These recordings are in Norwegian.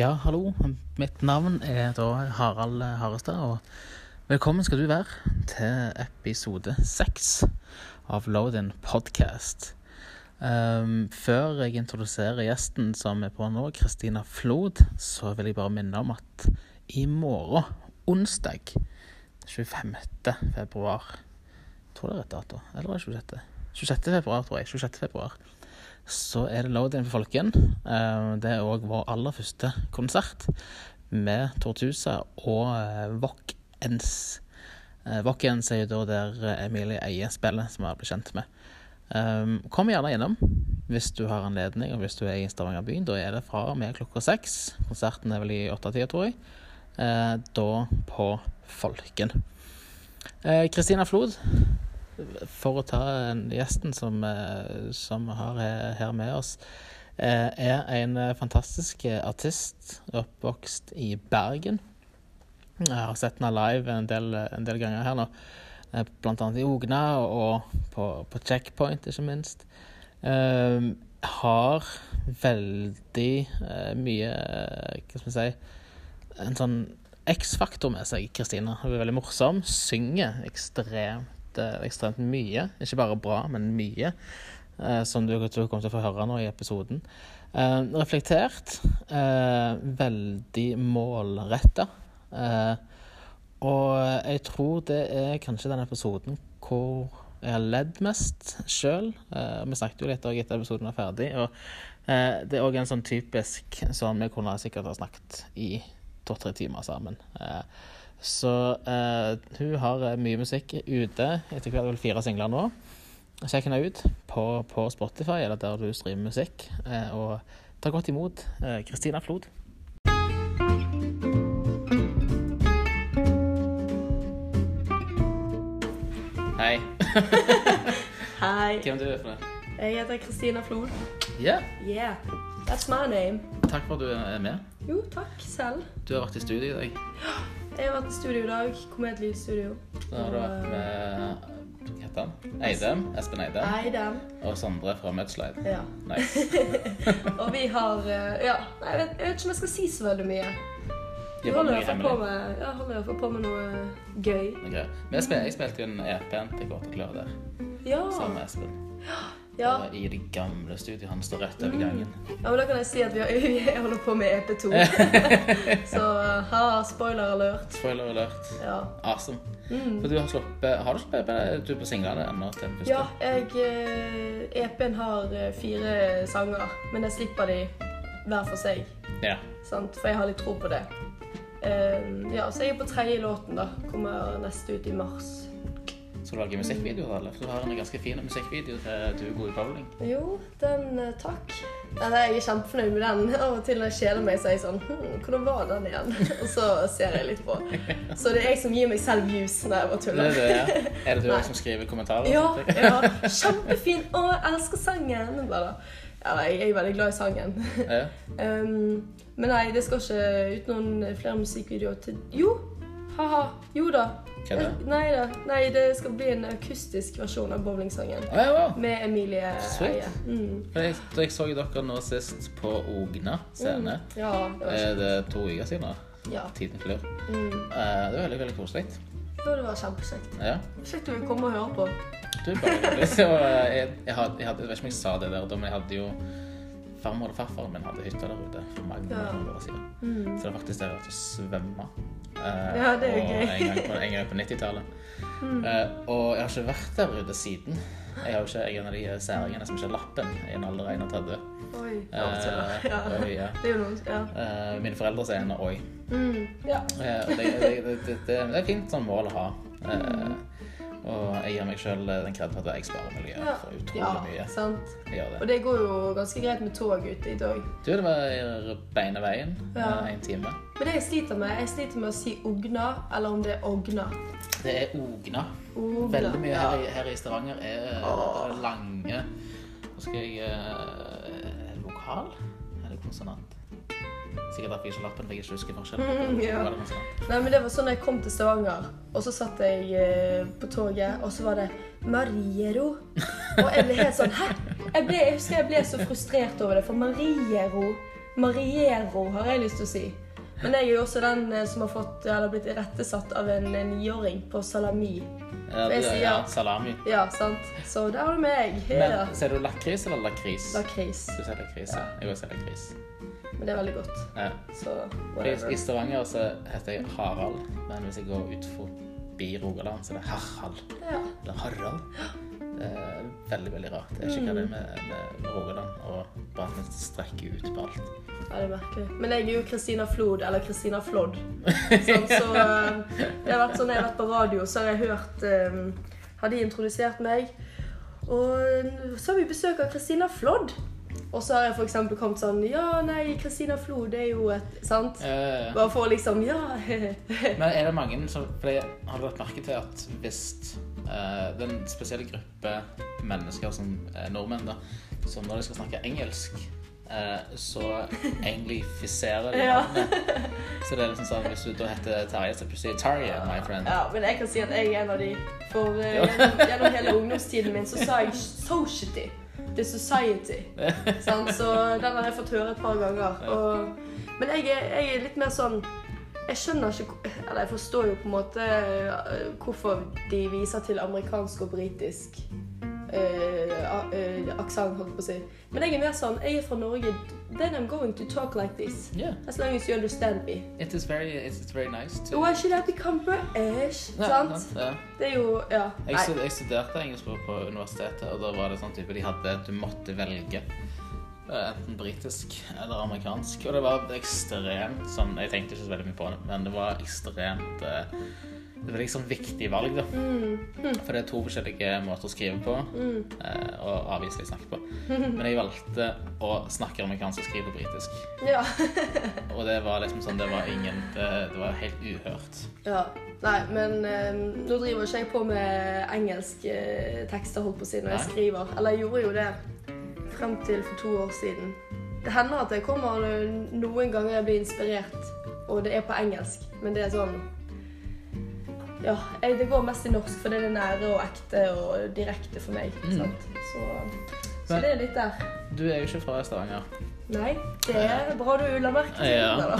Ja, hallo. Mitt navn er da Harald Harestad, og velkommen skal du være til episode seks av Load-In Podcast. Um, før jeg introduserer gjesten som er på nå, Kristina Flod, så vil jeg bare minne om at i morgen, onsdag 25. februar tror det er rett dato. Eller var det 26.? 26. februar, tror jeg. 26. februar så er det Load In for folken. Eh, det er òg vår aller første konsert med Tortusa og eh, Vock-Ens. Vock-Ens er jo da der Emilie Eie spiller, som vi har blitt kjent med. Kom gjerne innom hvis du har anledning, og hvis du er i Stavanger byen. Da er det fra og med klokka seks. Konserten er vel i åttetida, tror jeg. Da på Folken. Kristina Flod for å ta gjesten som, eh, som har her med oss, eh, er en fantastisk artist oppvokst i Bergen. Jeg har sett henne live en del, en del ganger her nå, bl.a. i Ogna og på, på Checkpoint, ikke minst. Uh, har veldig mye Hva skal vi si En sånn X-faktor med seg, Kristina. Hun er veldig morsom. Synger ekstremt Eh, ekstremt mye. Ikke bare bra, men mye. Eh, som du, du kommer til å få høre nå i episoden. Eh, reflektert. veldig målretta. og jeg tror det er kanskje den episoden hvor jeg har ledd mest sjøl. vi snakket jo litt etter episoden var ferdig. Og det er òg en sånn typisk sånn vi kunne sikkert ha snakket i to-tre timer sammen. Uh, så uh, hun har eh, mye musikk ute. Etter hvert vel fire singler nå. Sjekk henne ut på, på, Spotify eller der du streamer musikk. Uh, og ta godt imot Kristina uh, Flod. Hei. Hei. Hvem du er for det? Jeg heter Kristina Flod. Yeah. yeah. That's my name. Takk for at du er med. Jo, takk selv. Du har vært i studio i dag. Jeg har vært i studio i dag. Komedlivsstudio. Da har du vært med hva heter han? Eidem? Espen Eidem. Eidem. Og Sondre fra Mudslide. Ja. Nice. og vi har eh, Ja, jeg vet, jeg vet, ikke om jeg skal si så veldig mye. Vi holder iallfall på, med, ja, holder på med noe gøy. Okay. Men jeg, spil, jeg spilte jo en EP-en til Gåte Klør der. Ja. Sammen med Espen. Ja. Ja. I det gamle studioet. Han står rett over gangen. Ja, men Da kan jeg si at vi, har, holder på med EP2. så ha, spoiler alert. Spoiler alert. Ja. Awesome. Mm. For du har sluppet Har du sluppet du på singlene ennå? Ja, jeg EP-en eh, e har eh, fire sanger, men jeg slipper de hver for seg. Ja. Sant? For jeg har litt tro på det. Um, ja, så jeg er på tredje låten, da. Kommer neste ut i mars. Så du lage musikkvideo, eller? For du har en ganske fin musikkvideo til Du er god i bowling. Jo, den uh, takk. Ja, jeg er kjempefornøyd med den. Av og til når jeg kjeder meg, så er jeg sånn hm, Hvordan var den igjen? Og så ser jeg litt på. Så det er jeg som gir meg selv views når jeg bare tuller. Det er, det, ja. er det du som skriver kommentarer? Ja. ja. Kjempefin! Å, jeg elsker sangen! Bare. Ja, jeg er veldig glad i sangen. Ja. um, men nei, det skal ikke ut noen flere musikkvideoer til Jo! Ha-ha. Jo da. Hva er det? Nei da. Nei, det skal bli en akustisk versjon av bowlingsangen. Ah, ja, wow. Med Emilie Eie. Mm. Jeg, jeg, så dere nå sist på Ogna scene. Mm. Ja, det er det to uker siden? Da. Ja. Tiden flyr. Mm. Uh, det var veldig veldig koselig. Det var kjempekjekt. Ja. Kjekt du vil komme og høre på. Du, bare, så, jeg, jeg, jeg, hadde, jeg, vet ikke om jeg sa det der, men jeg hadde jo farmor og farfaren min hadde hytta der ute for mange ja. år siden. Mm. Så det er faktisk der å svømme. Uh, ja, det er jo gøy. en gang på, en gang på 90-tallet. Mm. Uh, og jeg har ikke vært der ute siden. Jeg, har jo ikke, jeg er en av de særingene som ikke har lappen i en alder av 31. Oi. Ja, uh, ja. Oi, ja. Det er jo noe, ja. mine foreldre sier en oi. Mm. Ja. det, det, det, det, er fint sånn mål å ha. Mm. Og jeg gir meg sjøl den kreden at jeg sparer miljøet ja. for utrolig ja, mye. Sant. Det. Og det går jo ganske greit med tog ute i dag. Du, det var beine veien. Ja. En time. Men det jeg sliter med, jeg sliter med å si Ogna, eller om det er Ogna. Det er Ogna. Ogna. Veldig mye her, i, her i Stavanger er, er lange Nå skal jeg det vokal? Er det konsonant? Sikkert derfor jeg ikke lappen, for jeg ikke husker forskjellen. Mm, ja. Nei, men det var sånn jeg kom til Stavanger, og så satt jeg eh, på toget, og så var det Mariero. Og jeg ble helt sånn Hæ? Jeg, ble, jeg husker jeg ble så frustrert over det, for Mariero Mariero, har jeg lyst til å si. Men jeg er jo også den eh, som har fått, eller blitt irettesatt av en niåring på salami. Ja, det, sier, ja, salami. Ja, sant. Så der har du meg. Men Ser du lakris eller lakris? Lakris. Du sier lakris, ja. Jeg også sier lakris. Men det er veldig godt. Ja. Så, I Stavanger så heter jeg Harald, men hvis jeg går ut forbi Rogaland, så er det Harald. Ja. Eller Harald. Det er veldig, veldig rart. Jeg vet ikke hva det er med, med Rogaland og bare at vi strekker ut på alt. Ja, det er merkelig. Men jeg er jo Kristina Flod, eller Kristina Flod. Sånn, så uh, det har vært sånn jeg har vært på radio, så har jeg hørt um, Har de introdusert meg. Og så har vi besøk av Kristina Flodd. Og så har jeg f.eks. kommet sånn Ja, nei, Kristina Flo, det er jo et Sant? Uh, Bare for liksom Ja. men er det mange som For jeg har lagt merke til at hvis uh, den spesielle gruppe mennesker som er nordmenn, da, som når de skal snakke engelsk uh, så anglifiserer de ja. Så det er liksom sånn hvis du da heter Terje, så plutselig Tarje, my friend. Ja, men jeg kan si at jeg er en av de. For gjennom, gjennom hele ungdomstiden min så sa jeg Society. The Society. så den har jeg fått høre et par ganger. Og, men jeg er, jeg er, litt mer sånn Jeg skjønner ikke Eller jeg forstår jo på en måte eh, hvorfor de viser til amerikansk og britisk uh, aksent, holdt på å si. Men jeg er mer sånn Jeg er fra Norge. Then I'm going to talk like this. Yeah. As long as you understand me. It is very, it's very nice to... Why should I become British? Ja, sant? Ja. Det er jo Ja. Jeg, jeg studerte engelsk på, på, universitetet, og da var det sånn type de hadde Du måtte velge. Eh, enten britisk eller amerikansk. Og det var ekstremt sånn Jeg tenkte ikke så veldig mye på det, men det var ekstremt eh, det var liksom viktig valg, da. Mm. For det er to forskjellige måter å skrive på, mm. Eh, og avviselig snakke på. Men jeg valgte å snakke amerikansk og skrive britisk. Ja. og det var liksom sånn Det var ingen Det, det var helt uhørt. Ja. Nei, men um, nå driver ikke jeg på med engelske tekster, holdt på å si, når jeg skriver. Eller jeg gjorde jo det frem til for to år siden. Det hender at jeg kommer noen ganger jeg blir inspirert, og det er på engelsk, men det er sånn ja, jeg, det går mest i norsk, for det er nære og ekte og direkte for meg. Mm. Så, så Men, det er litt der. Du er jo ikke fra Stavanger. Nei, det er bra du la merke til ja.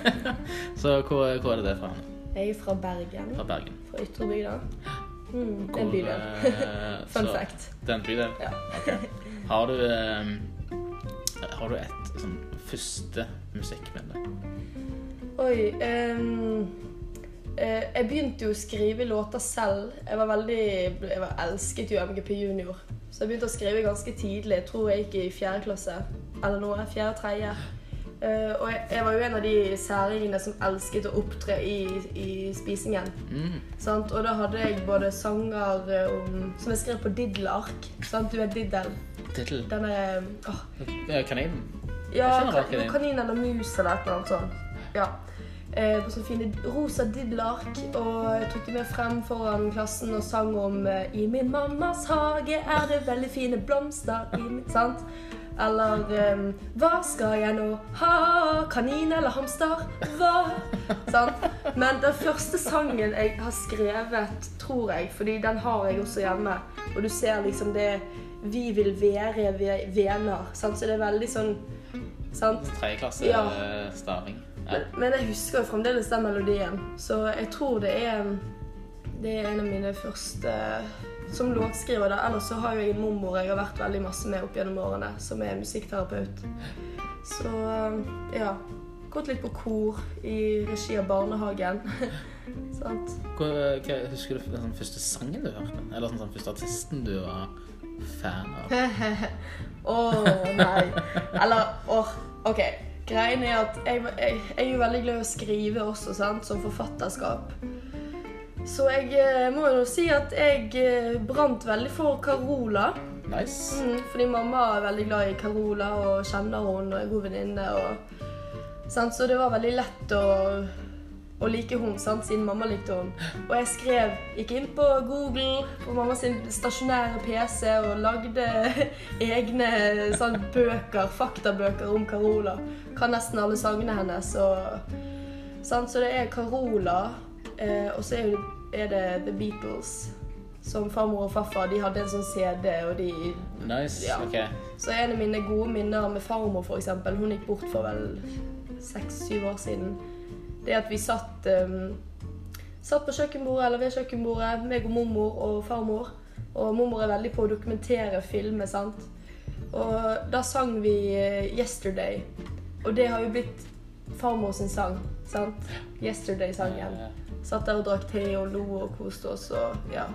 så hvor, hvor, er det det fra? Jeg er fra Bergen. Fra Bergen. Fra Ytrebygda. Mm, en bydel. Eh, Fun fact. Det er en bydel? Ja. Okay. Har du um, Har du et sånn første musikkminne? Oi um, Eh, jeg begynte jo å skrive låter selv. Jeg var veldig, jeg var elsket jo MGP Junior. Så jeg begynte å skrive ganske tidlig. Jeg tror jeg gikk i fjerde klasse. Eller noe. Fjerde-tredje. Uh, og jeg, jeg, var jo en av de særingene som elsket å opptre i, i spisingen. Mm. Og da hadde jeg både sanger um, som jeg skrev på Diddle-ark. Du er Diddle. Diddle? Denne oh. Kaninen? Ja, kan, kanin eller mus eller et eller annet sånt. Ja eh, på sånne fine rosa diddelark. Og jeg tok de med frem foran klassen og sang om eh, I min mammas hage er det veldig fine blomster i min Sant? Eller um, Hva skal jeg nå ha? Kanin eller hamster? Hva? Sant? Men den første sangen jeg har skrevet, tror jeg, fordi den har jeg også hjemme, og du ser liksom det Vi vil være venner. Sant? Så det er veldig sånn Sant? Tredjeklasse ja. staving. Men, men, jeg husker jo fremdeles den melodien, så jeg tror det er Det er en av mine første som låtskriver. da. Ellers så har jo jeg en mormor jeg har vært veldig masse med opp gjennom årene, som er musikkterapeut. Så ja. Gått litt på kor i regi av barnehagen. Sant? Husker du den første sangen du hørte? Eller den første artisten du var fan av? Å oh, nei. Eller åh, oh, OK. Greien er at jeg, jeg, jeg, er jo veldig glad i å skrive også, sant? som forfatterskap. Så jeg eh, må jo si at jeg eh, brant veldig for Carola. Nice. Mm, fordi mamma er veldig glad i Carola og kjenner hun og er god venninne. Så det var veldig lett å å like hun, sant? siden mamma likte hun. Og jeg skrev, gikk inn på Google på mamma sin stasjonære PC og lagde egne sånn, bøker, faktabøker om Carola. Kan nesten alle sangene hennes. Og, sant? Så det er Carola, eh, og så er, er, det The Beatles. som farmor og farfar de hadde en sånn CD, og de Nice, ja. ok. Så en av mine gode minner med farmor, for eksempel, hun gikk bort for vel seks-syv år siden, det at vi satt um, Satt på kjøkkenbordet eller ved kjøkkenbordet, meg og mormor og farmor. Og mormor er veldig på å dokumentere filmer, sant. Og da sang vi uh, 'Yesterday'. Og det har jo blitt farmor sin sang, sant. 'Yesterday'-sangen. Satt der og drakk te og lo og koste oss og ja.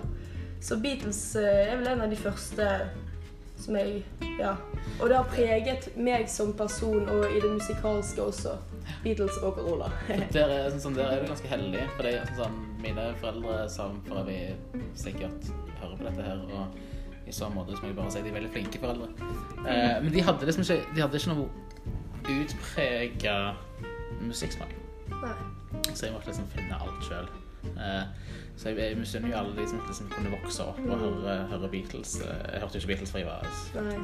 Så Beatles eh, er vel en av de første som jeg Ja. Og det har preget meg som person og i det musikalske også. Beatles og Carola. der, er, sånn, der er du ganske heldig. For det, sånn, mine foreldre som for øvrig sikkert hører på dette her. Og i så måte så må jeg bare si de er veldig flinke foreldre. Eh, men de hadde liksom ikke, de hadde ikke noe utprega musikksmak. Så jeg måtte liksom finne alt sjøl. Så jeg, jeg misunner jo alle de som liksom kunne vokse opp og høre, høre Beatles. Jeg hørte jo ikke Beatles fra jeg var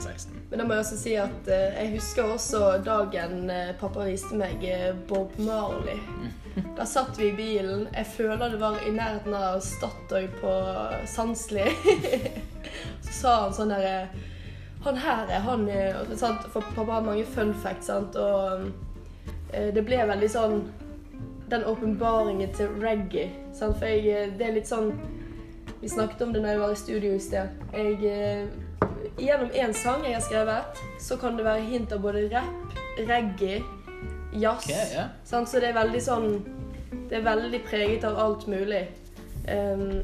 16. Men da må jeg også si at uh, jeg husker også dagen uh, pappa viste meg Bob Marley. Da satt vi i bilen. Jeg føler det var i nærheten av Statoil på Sandsli. Så sa han sånn derre Han her er han sant? For pappa har mange fun facts, sant? og det ble veldig sånn den åpenbaringen til reggae. Sant? For jeg, eh, det er litt sånn Vi snakket om det når jeg var i studio i sted. Jeg, eh, gjennom én sang jeg har skrevet, så kan det være hint av både rapp, reggae, jazz. Okay, yeah. Så det er veldig sånn Det er veldig preget av alt mulig. Um,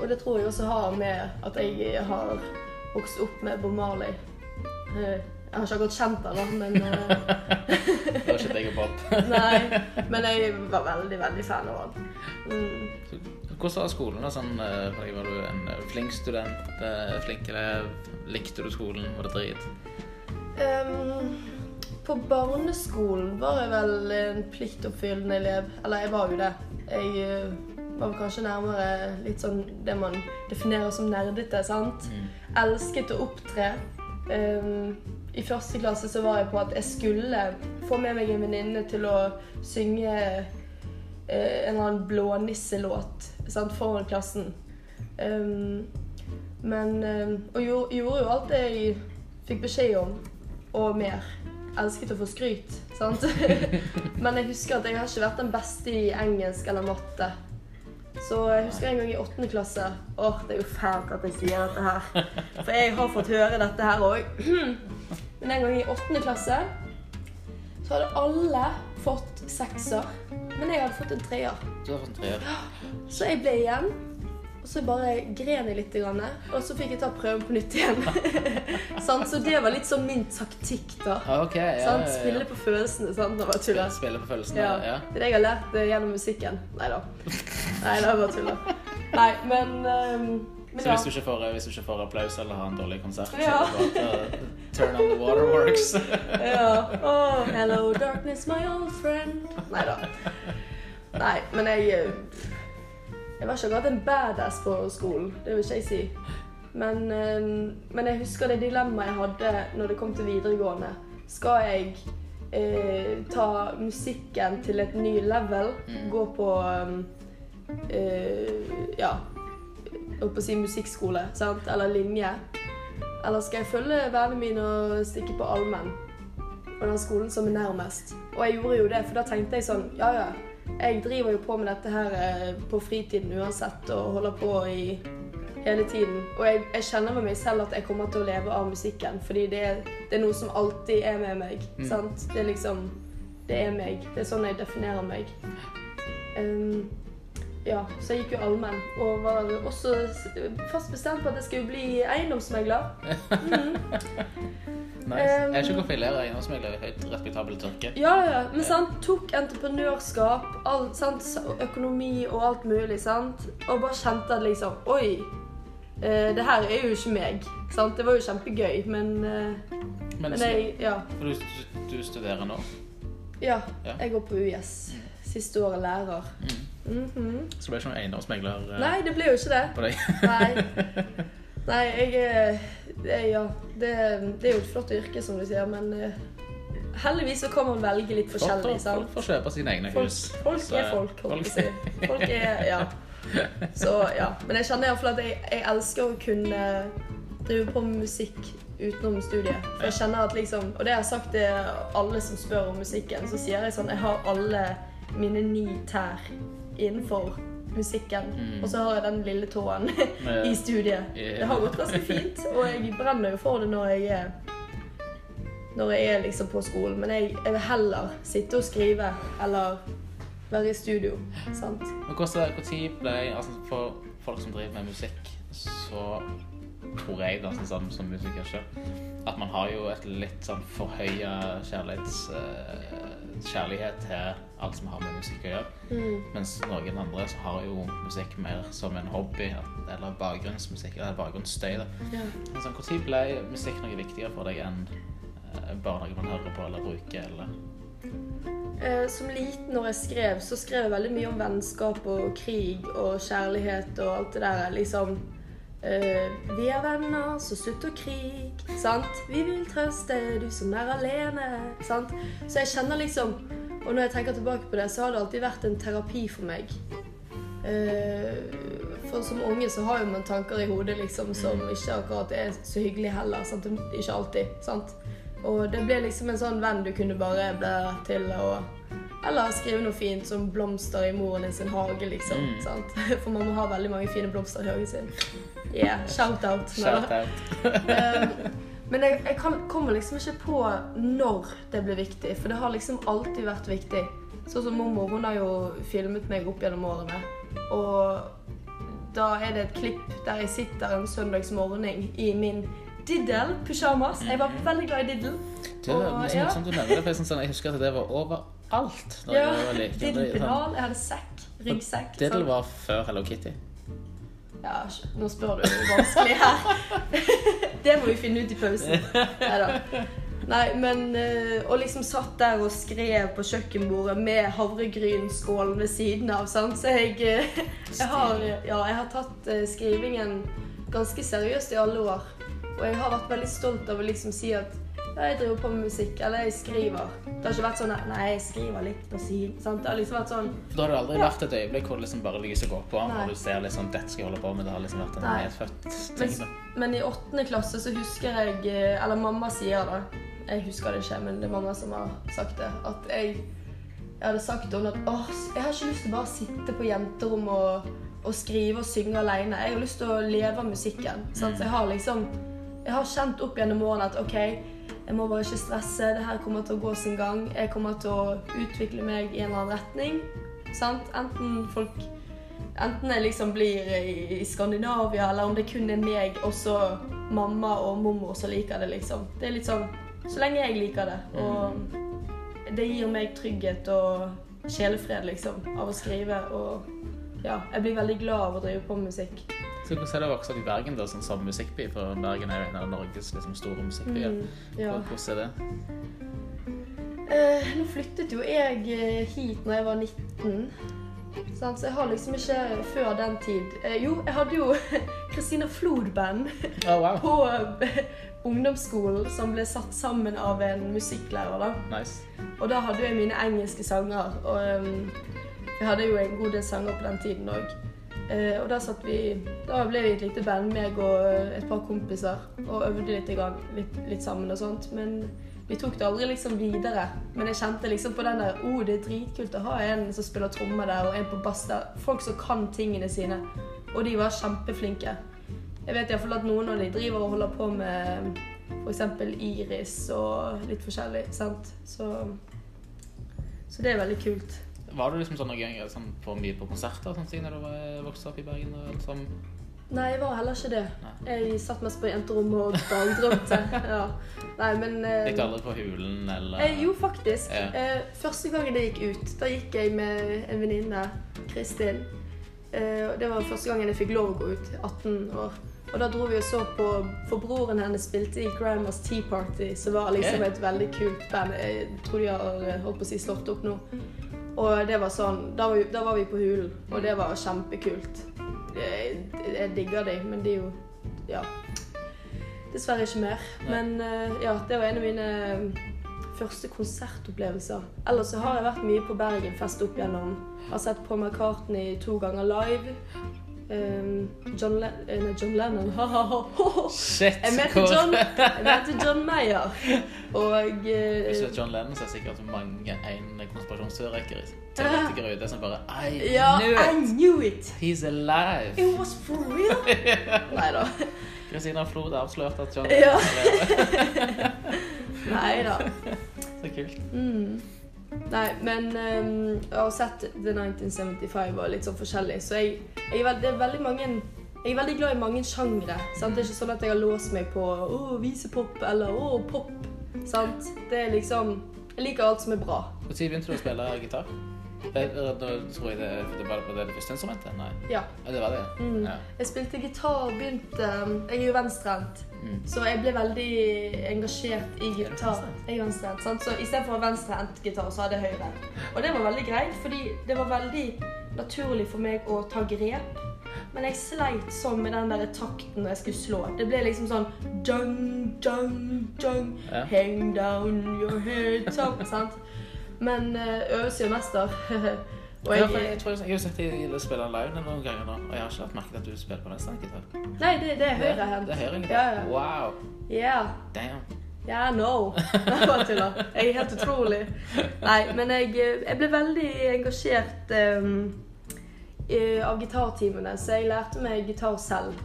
og det tror jeg også har med at jeg har vokst opp med Bob Marley. Uh, jeg har ikke akkurat kjent henne, men Det var ikke deg og Bob? Nei, men jeg var veldig, veldig fan av henne. Mm. Hvordan var skolen? da? Sånn, eh, var du en eh, flink student? Eh, flink elev? Likte du skolen? Var det drit? Um, på barneskolen var jeg vel en pliktoppfyllende elev. Eller jeg var jo det. Jeg var vel kanskje nærmere litt sånn det man definerer som nerdete. sant? Mm. Elsket å opptre. Um, i første klasse så var jeg på at jeg skulle få med meg en venninne til å synge eh, en eller annen blånisselåt foran klassen. Um, men um, Og gjorde, gjorde, jo alt jeg fikk beskjed om, og mer. Elsket å få skryt, sant. men jeg husker at jeg har ikke vært den beste i engelsk eller matte. Så jeg husker en gang i åttende klasse Åh, det er jo fælt at jeg sier dette her. For jeg har fått høre dette her òg. Men en gang i åttende klasse så hadde alle fått sekser. Men jeg hadde fått en treer. Du har fått en treer. Så jeg ble igjen. Og så bare gren jeg litt. Og så fikk jeg ta prøven på nytt igjen. så det var litt sånn min taktikk, da. Okay, ja, ja, ja. Spille på følelsene. sant? Det var tulla. Spille på følelsene, ja. Det er det jeg har lært uh, gjennom musikken. Nei da. Nei, det var bare tulla. Nei, men um, så hvis du, ikke får, hvis du ikke får applaus eller har en dårlig konsert, ja. så bare turn on the waterworks. ja. Oh, hello darkness, my old friend. Nei da. Nei, men jeg eh, Jeg var ikke akkurat en badass på skolen. Det vil ikke jeg si. Men, eh, men jeg husker det dilemmaet jeg hadde når det kom til videregående. Skal jeg eh, ta musikken til et ny level? Mm. Gå på eh, Ja holdt på å si musikkskole sant? eller linje? Eller skal jeg følge vennene mine og stikke på allmenn? og den skolen som er nærmest. Og jeg gjorde jo det, for da tenkte jeg sånn Ja, ja. Jeg driver jo på med dette her eh, på fritiden uansett og holder på i hele tiden. Og jeg, jeg kjenner med meg selv at jeg kommer til å leve av musikken, fordi det, det er noe som alltid er med meg. Mm. sant? Det er liksom Det er meg. Det er sånn jeg definerer meg. Um, ja, så jeg gikk jo allmenn. Og var også fast bestemt på at jeg skulle bli eiendomsmegler. Mm. nice. jeg er ikke hvorfor jeg lærer eiendomsmegler i høyt respektabelt yrke. Ja, ja, men sant, tok entreprenørskap, alt, sant, økonomi og alt mulig, sant. Og bare kjente at liksom Oi, eh, det her er jo ikke meg. Sant? Det var jo kjempegøy, men eh, Men, men jeg, ja. For du, du, studerer nå? Ja, ja, jeg går på UiS. Siste året lærer. Mm. Mm -hmm. Så det ble ikke noen eiendomsmegler? Uh, Nei, det ble jo ikke det. På deg. Nei. Nei, jeg det, Ja, det, det, er jo et flott yrke, som du sier, men uh, heldigvis så kan man velge litt forskjellig. Folk får kjøpe sine egne folk, hus. Folk, er folk, holdt jeg på å si. Folk er Ja. Så ja. Men jeg kjenner iallfall at jeg, jeg elsker å kunne drive på med musikk utenom studiet. For jeg kjenner at liksom Og det jeg har jeg sagt til alle som spør om musikken, så sier jeg sånn Jeg har alle mine ni tær innenfor musikken. Mm. Og så har jeg den lille tåen i studiet. Det har gått ganske fint, og jeg brenner jo for det når jeg er når jeg er liksom på skolen. Men jeg, jeg vil heller sitte og skrive eller være i studio. sant? Men Når ble altså For folk som driver med musikk, så tror jeg, da, sånn, som musiker selv, at man har jo et litt sånn forhøya kjærlighets... Uh, kjærlighet til alt som har med musikk å gjøre. Mm. Mens noen andre så har jo musikk mer som en hobby, eller bakgrunnsmusikk, eller bakgrunnsstøy. da. Ja. Sånn, Når ble musikk noe viktigere for deg enn uh, bare noe man hører på eller bruker? eller... Eh, som liten når jeg skrev, så skrev jeg veldig mye om vennskap og krig og kjærlighet og alt det der. Liksom Uh, vi er venner så slutter krig. Sant? Vi vil trøste du som er alene. Sant? Så jeg kjenner liksom Og når jeg tenker tilbake på det, så har det alltid vært en terapi for meg. Uh, for som unge så har jo man tanker i hodet liksom som ikke akkurat er så hyggelig heller. Sant? Ikke alltid. Sant? Og det ble liksom en sånn venn du kunne bare bli til å eller skrive noe fint som blomster i moren sin hage, liksom. Mm. For man må ha veldig mange fine blomster i hagen sin. Yeah, shout-out. Shout um, men jeg, jeg kan, kommer liksom ikke på når det ble viktig, for det har liksom alltid vært viktig. Sånn som mormor, hun har jo filmet meg opp gjennom årene. Og da er det et klipp der jeg sitter en søndagsmorgen i min diddel-pysjamas. Jeg var veldig glad i diddel. Det og, ja. du nevner det, for jeg, sånn, jeg husker at det var overalt. Da ja, jeg var din Diddle-pennal. Jeg hadde sekk. Ryggsekk. Det sånn. var før Hello Kitty. Ja, nå spør du vanskelig her. det må vi finne ut i pausen. Neida. Nei, men uh, Og liksom satt der og skrev på kjøkkenbordet med havregrynskålen ved siden av. Sant? Så jeg, uh, jeg, har, ja, jeg har tatt uh, skrivingen ganske seriøst i alle år. Og jeg har vært veldig stolt av å liksom si at jeg driver på med musikk, eller jeg skriver. Det har ikke vært sånn at nei, jeg skriver litt på siden. Sant? Det har liksom vært sånn Da har det aldri ja. vært et øyeblikk hvor det liksom bare lyset går på, nei. og du ser liksom dette skal jeg holde på med. Det har liksom vært en nei. medfødt ting. Men, men, i åttende klasse så husker jeg eh, Eller mamma sier det. Jeg husker det ikke, men det er mamma som har sagt det. At jeg, jeg hadde sagt til henne at åh, jeg har ikke lyst til å bare sitte på jenterom og, og skrive og synge alene. Jeg har lyst til å leve av musikken. Sant? Så jeg har liksom jeg har kjent opp gjennom årene at OK, jeg må bare ikke stresse. Det her kommer til å gå sin gang. Jeg kommer til å utvikle meg i en eller annen retning. Sant? Enten folk Enten jeg liksom blir i, Skandinavia, eller om det kun er meg og så mamma og mormor som liker det, liksom. Det er litt sånn Så lenge jeg liker det. Og det gir meg trygghet og sjelefred, liksom, av å skrive. Og ja, jeg blir veldig glad av å drive på med musikk. Så Hvordan er det å vokse opp i Bergen da, sånn som musikkby? For Bergen er jo en av Norges liksom, store musikkbyer. Mm, ja. Hvordan er det? Eh, nå flyttet jo jeg eh, hit når jeg var 19. Sant? Så jeg har liksom ikke før den tid eh, Jo, jeg hadde jo Christina Flod-band oh, wow. på eh, ungdomsskolen som ble satt sammen av en musikklærer. da. Nice. Og da hadde jeg mine engelske sanger. Og um, jeg hadde jo en god del sanger på den tiden òg. Eh, og da vi Da ble vi et lite band, meg og et par kompiser, og øvde litt, gang, litt, litt, sammen og sånt. Men vi tok det aldri liksom videre. Men jeg kjente liksom på den der Å, oh, det er dritkult å ha en som spiller trommer der, og en på bass der. Folk som kan tingene sine. Og de var kjempeflinke. Jeg vet iallfall at noen av de driver og holder på med f.eks. Iris og litt forskjellig. sant? Så, så det er veldig kult. Var du liksom sånn noen ganger sånn, på mye på konserter sånn, siden du vokste opp i Bergen? Og liksom? Nei, jeg var heller ikke det. Nei. Jeg satt mest på jenterommet og dagdrømte. ja. Nei, men eh, Gikk du aldri på Hulen, eller? Eh, jo, faktisk. Ja. Eh, første gangen det gikk ut, da gikk jeg med en venninne, Kristin. Eh, det var første gangen jeg fikk lov å gå ut. 18 år. Og da dro vi og så på For broren hennes spilte i Grandmas Tea Party, som var liksom et veldig kult band. Jeg tror de har eh, holdt på å si slått opp nå. Og det var sånn Da var vi, da var vi på Hulen, og det var kjempekult. Jeg, jeg digger de, men de er jo Ja. Dessverre ikke mer. Men uh, ja, det var en av mine første konsertopplevelser. Ellers så har jeg vært mye på Bergenfest opp gjennom. Har sett på McCartney to ganger live. Um, John, Le eh, nei, John Lennon Shit, Jeg mente John, John Mayer. Og uh, Hvis du er John Lennon, så er det sikkert mange en konspirasjonsteoretikere teoretikere ute som bare I ja, knew! I knew it. He's alive! It was for real? Nei da. Christina Flod avslørte at John Lennon ja. Nei da. Så kult. Mm. Nei, men um, jeg har sett The 1975 og litt sånn forskjellig, så jeg, jeg det er veldig mange jeg er veldig glad i mange sjangre. Det er ikke sånn at jeg har låst meg på å, visepop eller å, pop. Sant? Det er liksom Jeg liker alt som er bra. Når begynte du å spille gitar? Da tror jeg det, det var det, det første instrumentet? Nei. Ja. ja det var det? Mm. Ja. Jeg spilte gitar, og begynte um, Jeg er jo venstrehendt, mm. så jeg ble veldig engasjert i gitar. Jeg er venstrehendt, sant? Så istedenfor venstrehendt gitar, så hadde jeg høyre. Og det var veldig greit, fordi det var veldig naturlig for meg å ta grep. Men jeg sleit sånn med den der takten når jeg skulle slå. Det ble liksom sånn dung, dung, dung, ja. Hang down your head top, sant? Men uh, øvelse gjør mester. og jeg, jeg, tror jeg, jeg har sett deg spille live noen ganger nå, og jeg har ikke lagt merke til at du spiller på venstregitar. Nei, det, det er høyrehendt. Det er høyrehendt? Ja, ja. Wow. Yeah. Damn. Ja, yeah, no. Bare tuller. Jeg er helt utrolig. Nei, men jeg, jeg ble veldig engasjert um, av gitartimene, så jeg lærte meg gitar selv.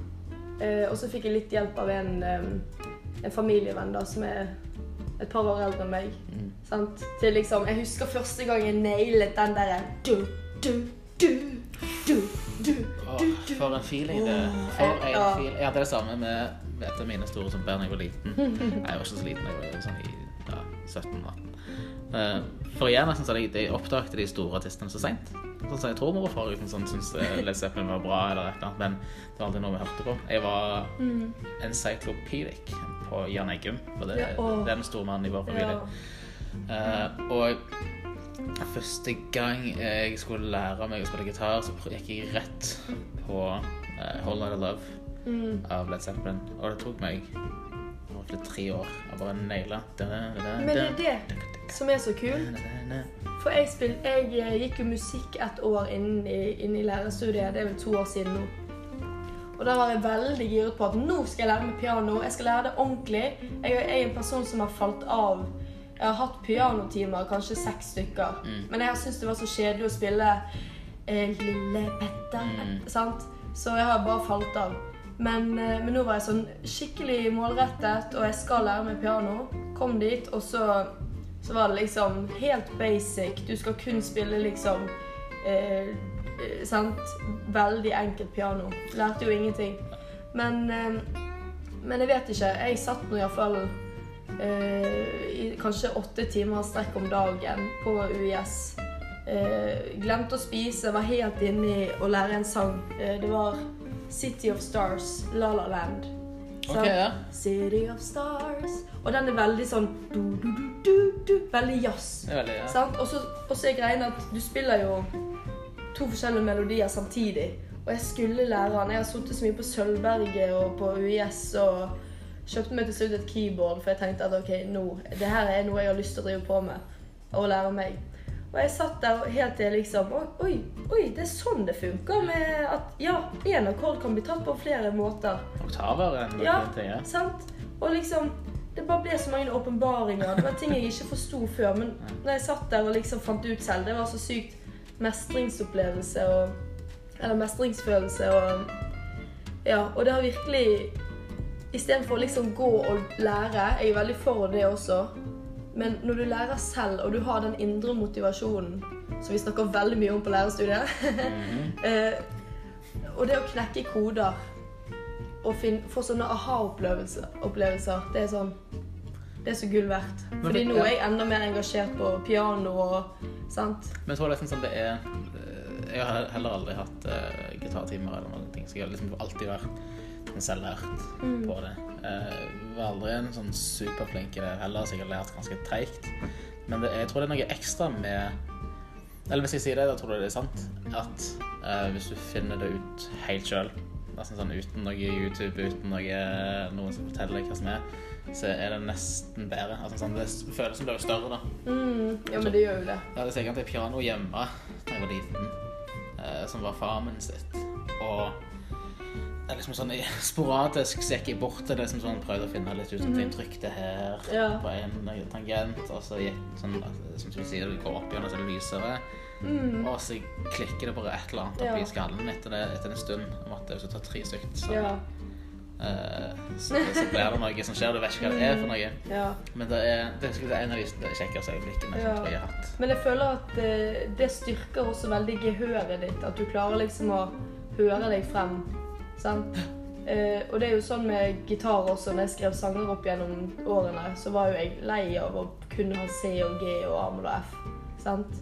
Uh, og så fikk jeg litt hjelp av en, um, en familievenn da, som er et par år eldre enn meg. Mm. Til liksom, Jeg husker første gang jeg nailet den derre du, du, du, du, du, oh, For en feeling det For en ja. feeling. Jeg hadde det samme med, et av mine store som da jeg var liten. Jeg var ikke så liten, jeg var sånn i ja, 17-18. Uh, eh, for igjen nesten så jeg, jeg oppdaget de store artistene så seint. Sånn, som jeg tror mor og far uten sånn, syntes Led Zeppelin var bra, eller et eller annet, men det var aldri noe vi hørte på. Jeg var mm. encyclopedic på Jan Eggum, for det, ja, det er den store mannen i vår familie. Ja. Uh, og første gang jeg skulle lære meg å spille gitar, så gikk jeg rett på uh, Hold Night of Love mm. av Led Zeppelin, og det tok meg tre år å bare naile Men det er det som er så kult. For jeg, spil, jeg eh, gikk jo musikk et år inn i, inn i lærerstudiet. Det er vel to år siden nå. Og da var jeg veldig giret på at nå skal jeg lære meg piano. Jeg skal lære det ordentlig. Jeg er en person som har falt av. Jeg har hatt pianotimer, kanskje seks stykker. Mm. Men jeg har syntes det var så kjedelig å spille eh, Lille Petter. Mm. Sant? Så jeg har bare falt av. Men, eh, men, nå var jeg sånn skikkelig målrettet, og jeg skal lære meg piano. Kom dit, og så så var det liksom helt basic. Du skal kun spille liksom eh, Sant? Veldig enkelt piano. Lærte jo ingenting. Men, eh, men jeg vet ikke. Jeg satt nå iallfall Uh, i kanskje åtte timer strekk om dagen på UiS. Uh, glemte å spise, var helt inne i å lære en sang. Uh, det var City of Stars, La La Land. Okay, ja. City of Stars. Og den er veldig sånn du, du, du, du, du Veldig jazz. Ja. Og så er greien at du spiller jo to forskjellige melodier samtidig. Og jeg skulle lære han. Jeg har sittet så mye på Sølvberget og på UiS og kjøpte meg til slutt et keyboard, for jeg tenkte at ok, nå, det her er noe jeg har lyst til å drive på med. Og lære meg. Og jeg satt der helt til liksom Oi, oi, det er sånn det funker med at ja, én akkord kan bli tatt på flere måter. Oktaver enn ja, ting, ja. sant. Og liksom Det bare ble så mange åpenbaringer. Det var ting jeg ikke forsto før. Men når jeg satt der og liksom fant ut selv, det var så sykt mestringsopplevelse og Eller mestringsfølelse og Ja, og det har virkelig Istedenfor å liksom gå og lære Jeg er veldig for det også. Men når du lærer selv, og du har den indre motivasjonen som vi snakker veldig mye om på lærerstudiet mm -hmm. Og det å knekke koder og få sånne aha-opplevelser, det er sånn det er så gull verdt. Fordi nå er jeg enda mer engasjert på piano og sant. Men jeg tror liksom sånn det er eh, Jeg har heller aldri hatt uh, gitartimer eller noen ting, så jeg har liksom alltid vært selvlært mm. på det. Jeg var aldri en sånn superflink i det heller, så jeg har lært ganske treigt. Men det, jeg tror det er noe ekstra med Eller hvis jeg sier det, da tror du det er sant. At uh, hvis du finner det ut helt sjøl, nesten sånn uten noe YouTube, uten noe, noen som forteller deg hva som er, så er det nesten bedre. Altså, sånn, det Følelsen blir er større, da. Mm, ja, men det gjør jo det. Jeg hadde sikkert et piano hjemme da jeg var liten, eh, som var far min sitt. Og er liksom sånn sporadisk så gikk jeg bort til det som sånn, prøvde å finne litt ut om mm. jeg trykte her ja. på en tangent, og så gikk sånn, altså, som du sier, det går opp igjen, og så det lysere. Mm. Og så klikker det bare et eller annet oppi ja. skallen etter, det, etter en stund. Om at det ta tre stykker. Så, ja. Uh, så, så, blir det noe som skjer. Du vet ikke hva det er for noe. Ja. Men det er, det er en av de kjekkeste øyeblikkene ja. jeg har hatt. Men jeg føler at det, eh, styrker også veldig gehøret ditt. At du klarer liksom å høre deg frem. Sant? Uh, og det er jo sånn med gitar også. Når jeg skrev sanger opp gjennom årene, så var jo jeg lei av å kunne ha C og G og A og F. Sant?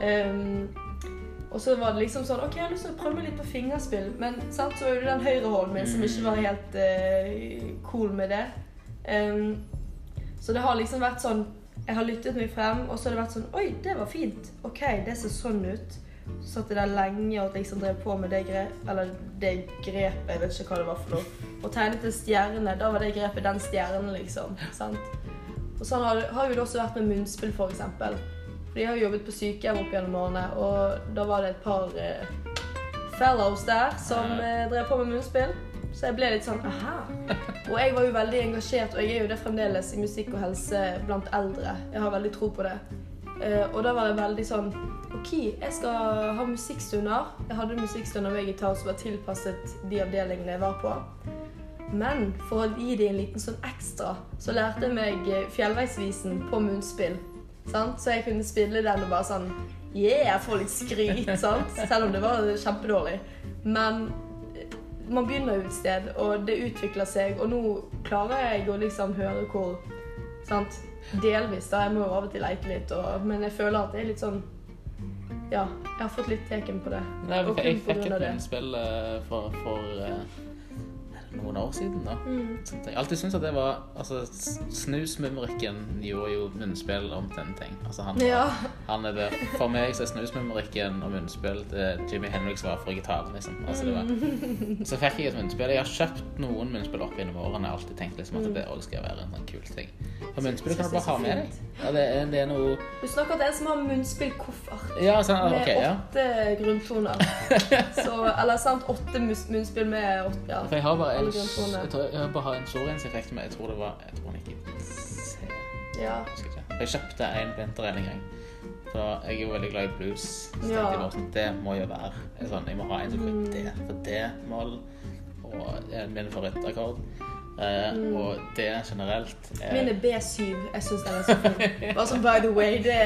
Um, og så var det liksom sånn OK, jeg har lyst til å prøve meg litt på fingerspill. Men sant, så var det den høyrehånden min som ikke var helt uh, cool med det. Um, så det har liksom vært sånn Jeg har lyttet meg frem, og så har det vært sånn Oi, det var fint. OK, det ser sånn ut. Så satt jeg der lenge og liksom drev på med det grepet Eller det grepet, jeg vet ikke hva det var for noe. Og tegnet en stjerne. Da var det grepet den stjernen, liksom. Sant? Og sånn har, har jo det også vært med munnspill, for eksempel. For de har jobbet på sykehjem opp gjennom årene, og da var det et par eh, fellows der som eh, drev på med munnspill. Så jeg ble litt sånn aha. Og jeg var jo veldig engasjert, og jeg er jo det fremdeles i musikk og helse blant eldre. Jeg har veldig tro på det. Eh, og da var det veldig sånn OK, jeg skal ha musikkstunder. Jeg hadde musikkstunder med gitar som var tilpasset de avdelingene jeg var på. Men for å gi dem en liten sånn ekstra, så lærte jeg meg Fjellveisvisen på munnspill. Sant? Så jeg kunne spille den og bare sånn Yeah, få litt skryt, sant? Selv om det var kjempedårlig. Men eh, man begynner jo et sted, og det utvikler seg. Og nå klarer jeg å liksom høre hvor Sant? Delvis, da. Jeg må jo av og til leite litt, og, men jeg føler at det er litt sånn Ja, jeg har fått litt teken på det. Nei, jeg fikk et innspill uh, for, for uh noen år siden. da. Mm. Jeg har alltid syntes at det var altså, Snusmumrikken gjorde jo munnspill om til en ting. Altså, han, ja. han er det. For meg så er snusmumrikken og munnspill det Jimmy Henriks var for gitaren. Liksom. Altså, det var, mm. så fikk jeg et munnspill. Jeg har kjøpt noen munnspill opp gjennom årene. Jeg har alltid tenkt liksom, at det òg skal være en sånn kul ting. For munnspill kan du bare ha med deg. Ja, det, er, det er noe Du snakker til en som har munnspillkoffert ja, sånn, okay, med åtte ja. grunntoner. så, eller sant, åtte munnspill med åtte ja. For jeg har bare en jeg tror jeg bare har en Soriens-effekt, men jeg tror det var Jeg tror han gikk i C. Ja. Jeg kjøpte en vinter en gang. For jeg er jo veldig glad i blues. Så ja. jeg sånn, det må jo være sånn, Jeg må ha en som går i D, for D-mål og er min favorittakkord. Uh, mm. Og det generelt er Min er B7. Jeg syns den er så fin. Bare som by the way, det,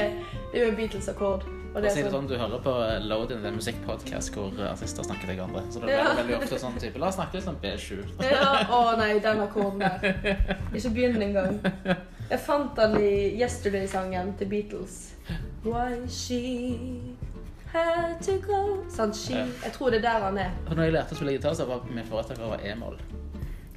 det er jo en Beatles-akkord. Og det er sånn, Du hører på Loading, en musikkpodkast hvor artister snakker til hverandre. Så det blir ja. veldig ofte sånn type La oss snakke litt om B7. ja, Å nei, den akkorden der. Ikke begynn engang. Jeg fant den i Yesterday-sangen til Beatles. Why she had to go Sånn, she. Jeg tror det er der han er. Når jeg lærte å spille gitar, så var min foretaker e-moll.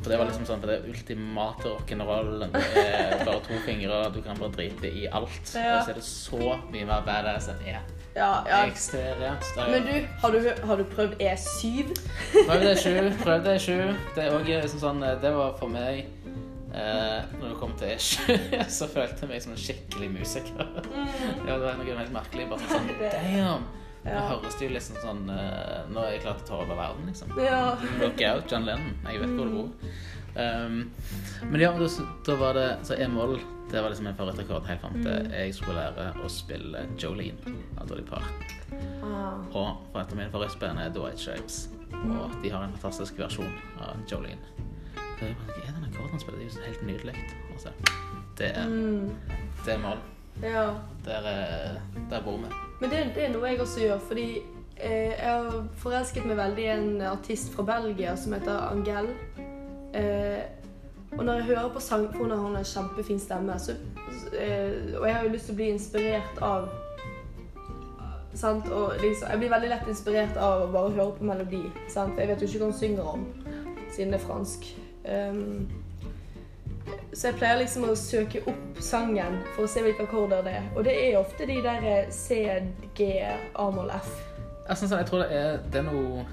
For det var liksom sånn, for det ultimate rock'n'rollen. Det er bare to fingre, du kan bare drite i alt. Ja. Og så er det så mye mer badass enn E. Ja, ja. Ekstremt. Men du, har du, har du prøvd E7? Prøvd E7. Prøvd E7. Det er òg liksom sånn Det var for meg eh, Når det kom til E7, så følte jeg meg som en skikkelig musiker. Mm. ja, det var noe helt merkelig. Bare sånn Damn! Ja. Nå høres det jo liksom sånn uh, Nå er jeg klar til å ta over verden, liksom. Ja. Look out, John Lennon. Jeg vet hvor du bor. Um, men ja, da, da, var det Så e-moll det var liksom en favorittrekord helt fram til mm. jeg skulle lære å spille Jolene av Dolly Park. Ah. Og for et av mine favorittband er Dwight Shapes. Og de har en fantastisk versjon av Jolene. Så jeg bare, er den akkorden han spiller? Det er jo helt nydelig. Altså, det, mm. det er moll. Ja. Der, der bor vi. Men det, det, er noe jeg også gjør, fordi eh, jeg har forelsket meg veldig i en artist fra Belgia som heter Angel. Eh, og når jeg hører på sang, for hun har en kjempefin stemme, så, eh, og jeg har jo lyst til å bli inspirert av sant? Og liksom, Jeg blir veldig lett inspirert av å bare høre på melodi. Sant? Jeg vet jo ikke hva hun synger om, siden det er fransk. Um, så jeg pleier liksom å søke opp sangen for å se hvilke akkorder det er. Og det er ofte de der C, G, A-moll, F. Jeg, synes, jeg tror det er, det er noe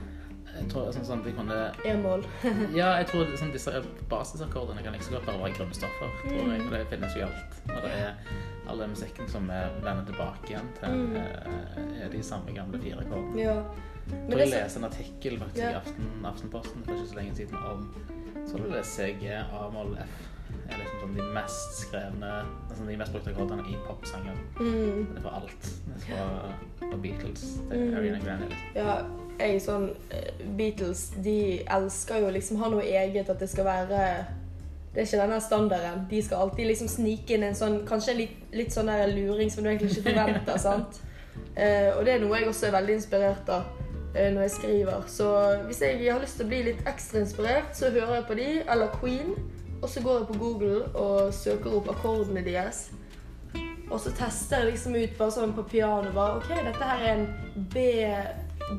jeg tror sånn, sånn, de kunne E-mål. ja, jeg tror sånn, disse basisakkordene kan ikke så godt bare være grunnstoffer. tror jeg, for Det finnes jo alt. Og det er all den musikken som vender tilbake igjen til, mm. Eh, er de samme gamle fire akkordene. Ja. Men jeg leste en artikkel faktisk ja. i Aften, Aftenposten for ikke så lenge siden om så det CG, A-moll, F er liksom sånn de mest skrevne altså De mest brukte akkordene i popsanger. Mm. Det er fra alt. Det er fra, Beatles til mm. Ariana Grande. Liksom. Ja, jeg sånn eh, Beatles, de elsker jo liksom ha noe eget, at det skal være det er ikke denne standarden. De skal alltid liksom snike inn en sånn Kanskje en litt, litt sånn der luring som du egentlig ikke forventer. sant? Eh, og det er noe jeg også er veldig inspirert av eh, når jeg skriver. Så hvis jeg har lyst til å bli litt ekstra inspirert, så hører jeg på de, eller Queen. Og så går jeg på Google og søker opp akkordene deres. Og så tester jeg liksom ut bare sånn på piano bare, OK, dette her er en B,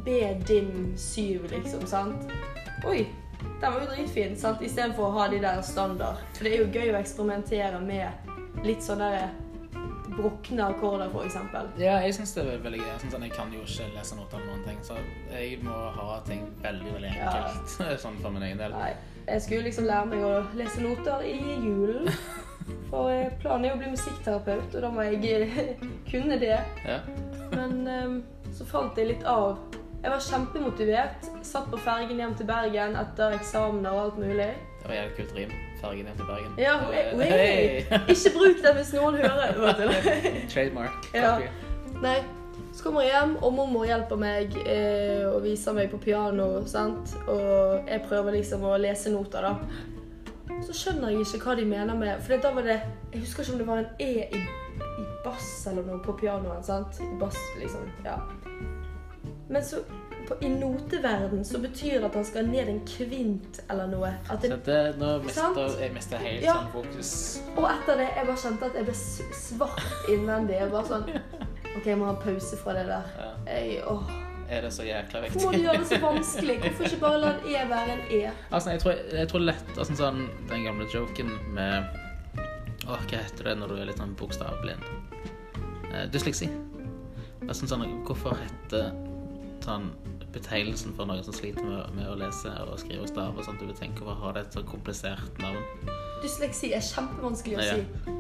B-dim 7, liksom. sant? Oi, den var jo dritfin. sant? Istedenfor å ha de der standard. For det er jo gøy å eksperimentere med litt sånn derre brukne akkorder, f.eks. Ja, jeg syns det er veldig gøy. Sånn, jeg kan jo ikke lese noter eller noen ting, så jeg må ha ting veldig veldig enkelt ja. sånn for min egen del. Nei. Jeg skulle liksom lære meg å lese noter i julen. For planen er å bli musikkterapeut, og da må jeg kunne det. Ja. Men um, så falt jeg litt av. Jeg var kjempemotivert. Satt på fergen hjem til Bergen etter eksamener og alt mulig. Det var jævlig kult rim. Fergen hjem til Bergen. Ja, hey. Hey. Ikke bruk den hvis noen hører. Trademark. Ja. Nei, så kommer jeg hjem, og mormor hjelper meg eh, og viser meg på piano. sant? Og jeg prøver liksom å lese noter, da. Så skjønner jeg ikke hva de mener med For da var det Jeg husker ikke om det var en E i, i bass eller noe på pianoen. sant? I bass, liksom. Ja. Men så på, I noteverden så betyr det at han skal ned en kvint eller noe. At det, så det, nå mister jeg mister helt ja. sånn fokus. Og etter det jeg bare kjente at jeg ble svart innvendig. Jeg bare sånn OK, jeg må ha pause fra det der. Ja. Jeg, åh. Er det så jækla viktig? Hvorfor må du gjøre det så vanskelig? Hvorfor ikke bare la en E være en E? Altså, jeg tror, jeg tror lett altså, sånn, Den gamle joken med Åh, hva heter det når du er litt sånn bokstavblind? Eh, dysleksi. Altså, sånn, hvorfor heter sånn betegnelsen for noen som sliter med, med, å lese og skrive og stave og sånt, du vil tenke å har det et så komplisert navn? Dysleksi er kjempevanskelig å si.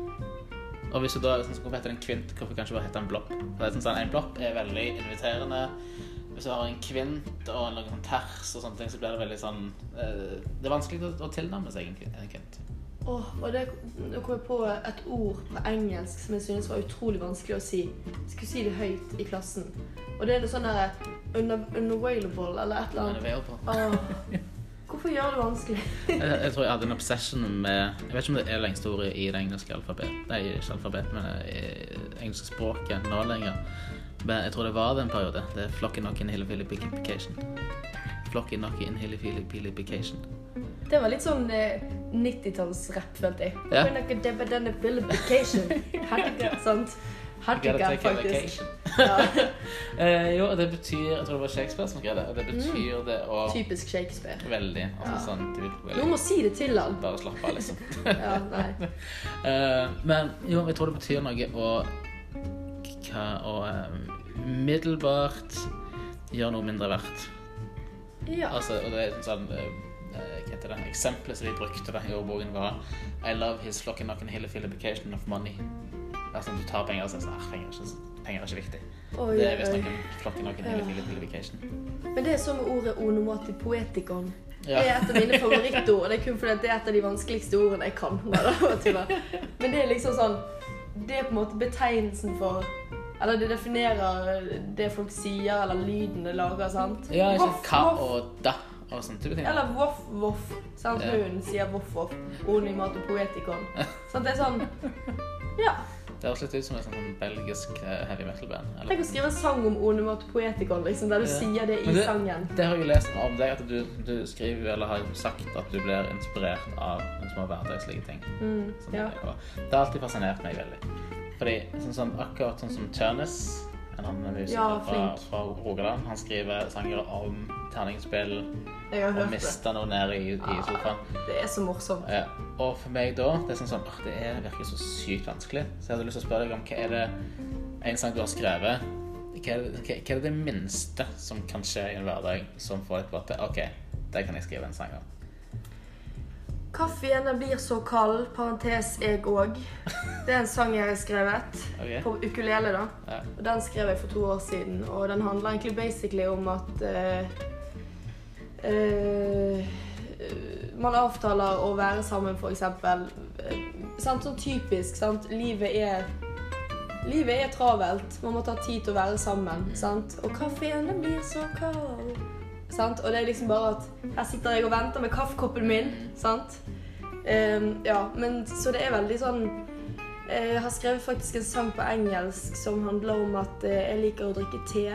Og hvis du da sånn, Hvorfor heter det en kvint? Hvorfor kan ikke bare hete en blopp? For det er sånn, En blopp er veldig inviterende. Hvis du har en kvint og en sånn ters og sånne ting, så blir det veldig sånn eh, Det er vanskelig å, å tilnærme seg en kvint. Oh, og det, Nå kom jeg på et ord på engelsk som jeg synes var utrolig vanskelig å si. Jeg skulle si det høyt i klassen. Og det er noe sånn derre unavailable eller et eller annet. Oh. Hvorfor gjør det vanskelig? jeg, jeg, tror jeg hadde en obsession med Jeg vet ikke om det er lengste ordet i det engelske alfabetet. Nei, ikke alfabet, men i engelske språket nå lenger. Men jeg tror det var det en periode. Det er flocky knocky inhilification. Flocky knocky inhilification. Det var litt sånn eh, 90-tallsrapp, følte jeg. Ja. Sant? Hardigan, faktisk. ja. eh, jo, det betyr Jeg tror det var Shakespeare som skrev det. Og det mm. betyr mm. det å Typisk Shakespeare. Veldig. Altså, ja. sånn, du, veldig. Må si det til han. Bare slapp av, liksom. ja, nei. Uh, men jo, jeg tror det betyr noe å hva Å umiddelbart middelbart gjøre noe mindre verdt. Ja. Altså, og det er sånn uh, hva heter det, Eksempelet som de brukte i ordboken, var I love his flocking knocking hillification of money. Altså, du tar penger og sier sånn penger, er ikke, penger er ikke viktig. Oi, det er visst noen flokke noen hele Vacation. Men det er som med ordet onomati poetikon. Det er et av mine favorittord. Det er kun fordi det er et av de vanskeligste ordene jeg kan. Men det er liksom sånn Det er på en måte betegnelsen for Eller det definerer det folk sier, eller lyden det lager. sant? Ja, ikke voff, ka og da og sånn type ting. Eller voff, voff. Sant? Hun sier voff, voff. Onomato poetikon. Sånn, det er sånn Ja. Det høres litt ut som et sånn belgisk eh, heavy metal-band. Tenk å skrive en sang om Onomat Poetikon, liksom, der du ja. sier det i det, sangen. Det har jeg lest om deg, at du, du, skriver eller har sagt at du blir inspirert av små hverdagslige ting. Mm, ja. det, har alltid fascinert meg veldig. Fordi sånn, sånn, akkurat sånn som Tørnes, en annen musiker ja, fra, fra Rogaland, han skriver sanger om terningsspill og mista noe nede i, i, sofaen. Det er så morsomt. Ja. Og for meg da Det er sånn sånn, det er, virker så sykt vanskelig. Så jeg hadde lyst til å spørre deg om hva er det en sang du har skrevet hva, er det, hva er det minste som kan skje i en hverdag som får deg til å OK, det kan jeg skrive en sang om? Kaffen blir så kald, parentes jeg òg. Det er en sang jeg har skrevet. Okay. På ukulele, da. Ja. Og Den skrev jeg for to år siden, og den handler egentlig basically om at uh, uh, Man avtaler å være sammen, for eksempel. Uh, sånn typisk, sant. Livet er Livet er travelt. Man må ta tid til å være sammen. Sant? Og kaffen blir så kald. Sant? Og det er liksom bare at her sitter jeg og venter med kaffekoppen min. Sant? Um, ja, men så det er veldig sånn eh, Jeg har skrevet faktisk en sang på engelsk som handler om at eh, jeg liker å drikke te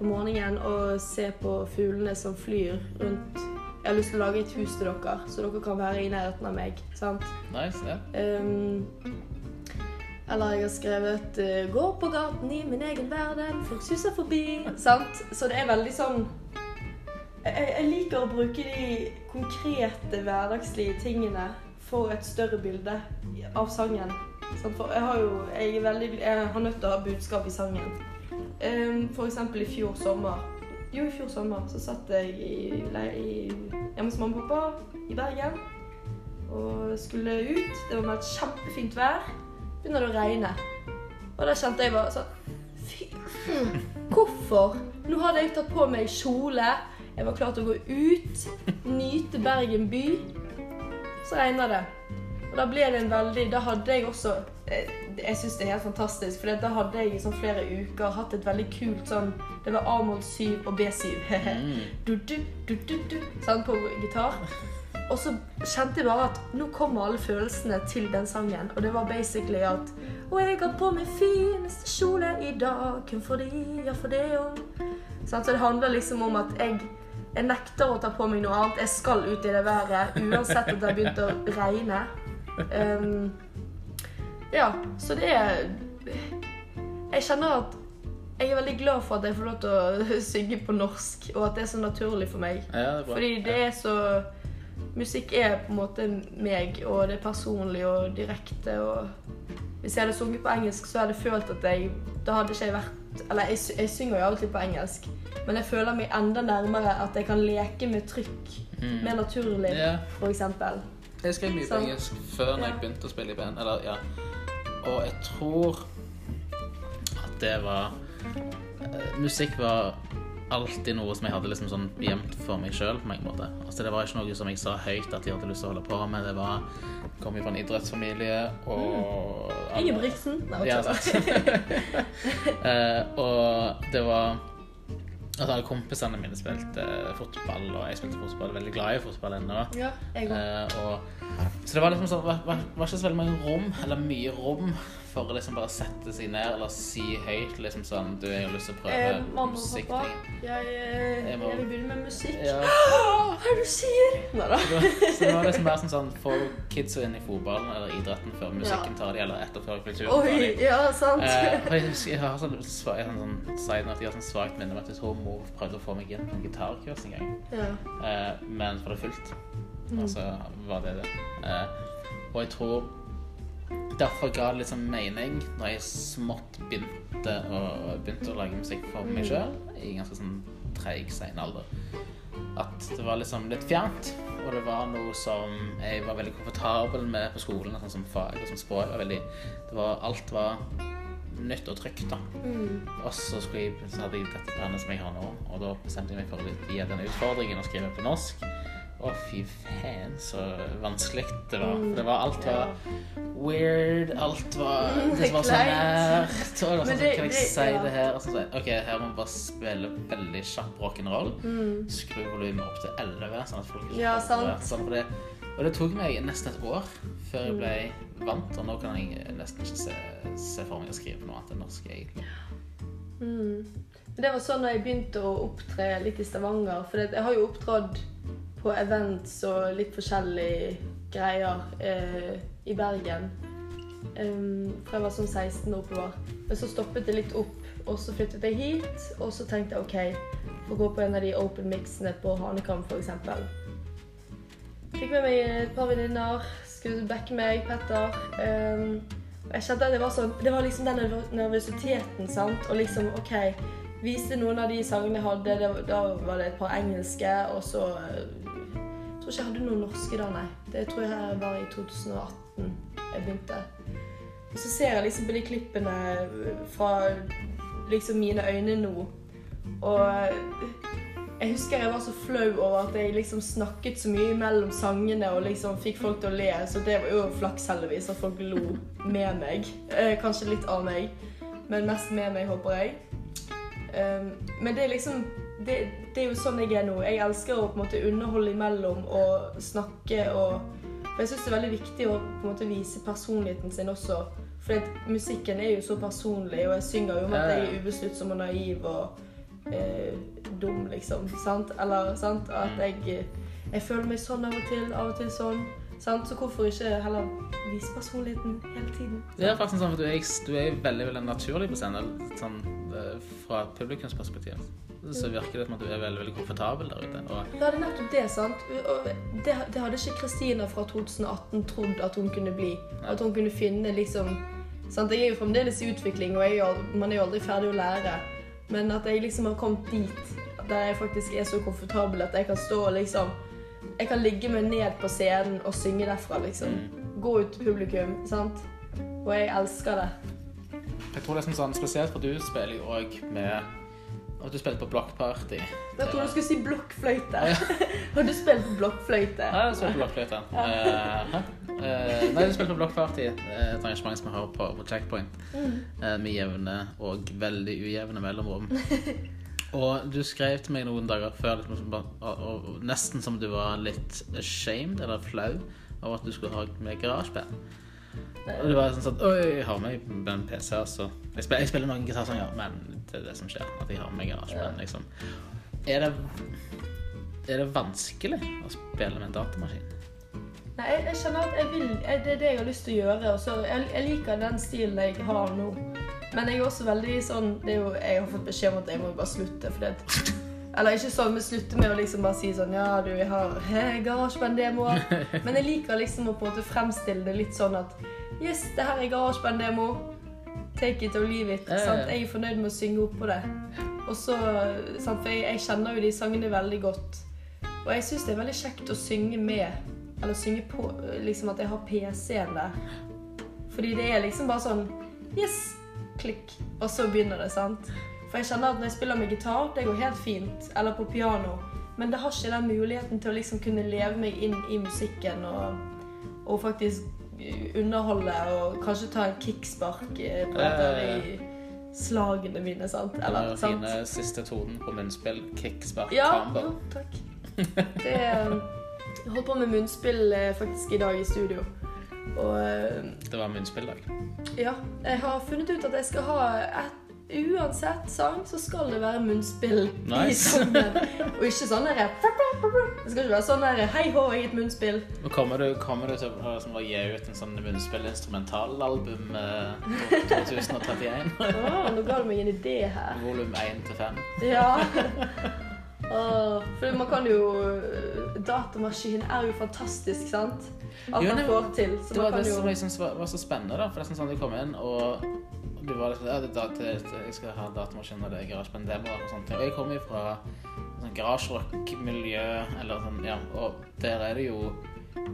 på morgenen og se på fuglene som flyr rundt. Jeg har lyst til å lage et hus til dere, så dere kan være i nærheten av meg. Sant? Nice, ja. Um, eller jeg har skrevet uh, 'Går på gaten i min egen verden, folk suser forbi'. Sant? Så det er veldig sånn jeg, jeg, liker å bruke de konkrete, hverdagslige tingene for et større bilde av sangen. For jeg har jo jeg er veldig, jeg har nødt til å ha budskap i sangen. Um, for eksempel i fjor sommer. Jo, i fjor sommer så satt jeg i, i, hjemme hos mamma og pappa i Bergen og skulle ut. Det var med et kjempefint vær. Begynner det å regne. Og da kjente jeg bare sånn Fy, hvorfor? Nå hadde jeg tatt på meg kjole. Jeg var klar til å gå ut, nyte Bergen by. Så regna det. Og da ble det en veldig Da hadde jeg også eh, Jeg syns det er helt fantastisk, for da hadde jeg i sånn flere uker hatt et veldig kult sånn Det var A-moll 7 og B7. du, du, du, du, du, sånn på gitar. Og så kjente jeg bare at nå kommer alle følelsene til den sangen. Og det var basically at Og jeg har på meg fineste kjole i dag, kun fordi jeg får det om Så det handler liksom om at jeg jeg nekter å ta på meg noe annet. Jeg skal ut i det været uansett at det har begynt å regne. Um, ja, så det er Jeg kjenner at jeg er veldig glad for at jeg får lov til å synge på norsk, og at det er så naturlig for meg. Ja, det Fordi det er så Musikk er på en måte meg, og det er personlig og direkte. Og hvis jeg hadde sunget på engelsk, så hadde jeg følt at jeg Da hadde ikke jeg vært Eller jeg, jeg synger jo alltid på engelsk, men jeg føler meg enda nærmere at jeg kan leke med trykk mm. mer naturlig, yeah. f.eks. Jeg skrev mye på engelsk før når jeg begynte å spille i band. Eller, ja. Og jeg tror at det var uh, Musikk var alltid noe som jeg hadde liksom sånn gjemt for meg sjøl. Altså, det var ikke noe som jeg sa høyt at jeg hadde lyst til å holde på med. Det var kom jo fra en idrettsfamilie og mm. Ingebrigtsen. Ja, uh, og det var at alle kompisene mine spilte fotball, og jeg spilte fotball. Veldig glad i fotball ennå. Ja, jeg uh, så det var liksom sånn, var, var, var ikke så veldig mange rom, eller mye rom, for å liksom bare sette seg ned eller si høyt liksom sånn Du, jeg har lyst til å prøve eh, mamma musikk. Mamma og pappa, jeg, jeg, jeg, vil begynne med musikk. Ja. Hva er det du sier? Nei da. så det var liksom bare sånn sånn Få kidsa inn i fotballen eller idretten før musikken tar de, eller etter før kulturen tar de. Ja, sant. Eh, jeg, jeg, har sånn, sånn, sånn side note, jeg har sånn svakt minne om at jeg tror mor prøvde å få meg inn på en gitarkurs en gang, ja. eh, men for det fullt. Mm. Og så var det det. Eh, og jeg tror derfor ga det liksom mening når jeg smått begynte å, begynte å lage musikk for meg sjøl i ganske sånn treig, sein alder. At det var liksom litt fjernt, og det var noe som jeg var veldig komfortabel med på skolen. Sånn som fag og som språk. Var veldig, det var, alt var nytt og trygt. da. Mm. Og så, jeg, så hadde jeg dette planet som jeg har nå, og da bestemte jeg meg for å gi den utfordringen å skrive på norsk. Å, fy faen, så vanskelig det var. For det var alt var weird, alt var mm, Det var så nært. Og det var sånn, kan jeg si det her? Og så OK, her må vi bare spille veldig kjapp rock'n'roll. Mm. Skru volumet opp til 11, sånn at folk ikke ja, sant. Sånn, for det, og det tok meg nesten et år før jeg ble vant, og nå kan jeg nesten ikke se, se for meg å skrive noe annet enn norsk, egentlig. Mm. Det var sånn da jeg begynte å opptre litt i Stavanger. For jeg har jo opptrådt på events og litt forskjellige greier eh, i Bergen. Um, fra jeg var sånn 16 oppover. Men så stoppet det litt opp, og så flyttet jeg hit. Og så tenkte jeg OK, får gå på en av de open mixene på Hanekam f.eks. Fikk med meg et par venninner, skulle backe meg, Petter. Um, jeg kjente at det var sånn Det var liksom den nervøsiteten, sant. Og liksom OK, viste noen av de sangene jeg hadde. Da var det et par engelske, og så Jeg tror ikke jeg hadde noen norske da, nei. Det tror jeg var i 2018 jeg begynte. Og så ser jeg liksom på de klippene fra liksom mine øyne nå, og jeg husker jeg var så flau over at jeg liksom snakket så mye mellom sangene og liksom fikk folk til å le, så det var jo flaks heldigvis at folk lo med meg. Eh, kanskje litt av meg, men mest med meg, håper jeg. Um, men det er liksom det, det, er jo sånn jeg er nå. Jeg elsker å på en måte underholde imellom og snakke og For jeg syns det er veldig viktig å på en måte vise personligheten sin også. For musikken er jo så personlig, og jeg synger jo om at jeg er ubesluttsom og naiv og eh, dum, liksom. Sant? Eller sant? at mm. jeg, jeg føler meg sånn av og til, av og til sånn. Sant? Så hvorfor ikke heller vise personligheten hele tiden? Sant? Det er faktisk sånn at du er, du er veldig veldig naturlig på scenen, sånn, eh, fra publikumsperspektiv. Så virker det som at du er veldig veldig komfortabel der ute. Og... Ja, det er nettopp det, sant. Og det, det hadde ikke Kristina fra 2018 trodd at hun kunne bli. Nei. At hun kunne finne liksom sant? Jeg er jo fremdeles i utvikling, og er, man er jo aldri ferdig å lære. Men at jeg liksom har kommet dit der jeg faktisk er så komfortabel at jeg kan stå og liksom Jeg kan ligge meg ned på scenen og synge derfra, liksom. Mm. Gå ut til publikum, sant. Og jeg elsker det. Jeg tror det er sånn spesielt, for du spiller jo òg med og du spilte på blokkparty. Jeg tror du skulle si blokkfløyte. Har du spilt på blokkfløyte? Ja, jeg spilte på blokkfløyte. uh, uh, nei, du spilte på blokkparty, et arrangement som vi har på, på Checkpoint. Mm. Uh, med jevne og veldig ujevne mellomrom. Og du skrev til meg noen dager før liksom, og, og, og, nesten som du var litt ashamed eller flau over at du skulle ha med garasjeband. Og det var sånn at Oi, jeg har med en PC, altså. Jeg spiller, jeg spiller noen gitarsanger, men det er det som skjer. At jeg har med garasjeband, liksom. Er det, er det vanskelig å spille med en datamaskin? Nei, jeg, jeg kjenner at jeg vil jeg, Det er det jeg har lyst til å gjøre. Og så jeg, jeg liker den stilen jeg har nå. Men jeg er også veldig sånn jo, Jeg har fått beskjed om at jeg må bare slutte. For det, eller ikke sånn, men slutte med å liksom bare si sånn Ja, du, jeg har garasjeband-demoer. Men jeg liker liksom å på en måte fremstille det litt sånn at Yes, det her er garasjeband-demo. Take it or leave it. Sant? Jeg er fornøyd med å synge oppå det. Og så, sant? For jeg, jeg, kjenner jo de sangene veldig godt. Og jeg syns det er veldig kjekt å synge med. Eller synge på Liksom at jeg har PC-en der. Fordi det er liksom bare sånn Yes, klikk, og så begynner det. sant? For jeg kjenner at når jeg spiller med gitar, det går helt fint. Eller på piano. Men det har ikke den muligheten til å liksom kunne leve meg inn i musikken og, og faktisk underholde og kanskje ta en kickspark eh, på dette i slagene mine. sant? Eller, sant? Fine siste tonen på munnspill. Kickspark ja, jo, takk. Det, jeg holdt på med munnspill eh, faktisk i dag i studio. Og, eh, det var munnspilldag? Ja. Jeg har funnet ut at jeg skal ha et Uansett sang så skal det være munnspill nice. i sangen. Og ikke sånn derre Det skal ikke være sånn derre Hei hå, jeg er et munnspill. Kommer du, kommer du til å som gi ut en sånn munnspill-instrumentalalbum eh, 2031? oh, nå ga du meg en idé her. Volum 1 til 5. Ja. Oh, for man kan jo Datamaskin er jo fantastisk, sant? Alt man får til. Så det var det jo... som jeg synes var, var, så spennende, da. For det er sånn at du kom inn, og du var liksom ja, det, til, Jeg skal ha datamaskin og det er garasjeband-demoer og sånt. Og jeg kommer jo fra sånn garasjerock-miljø, eller sånn, ja, og der er det jo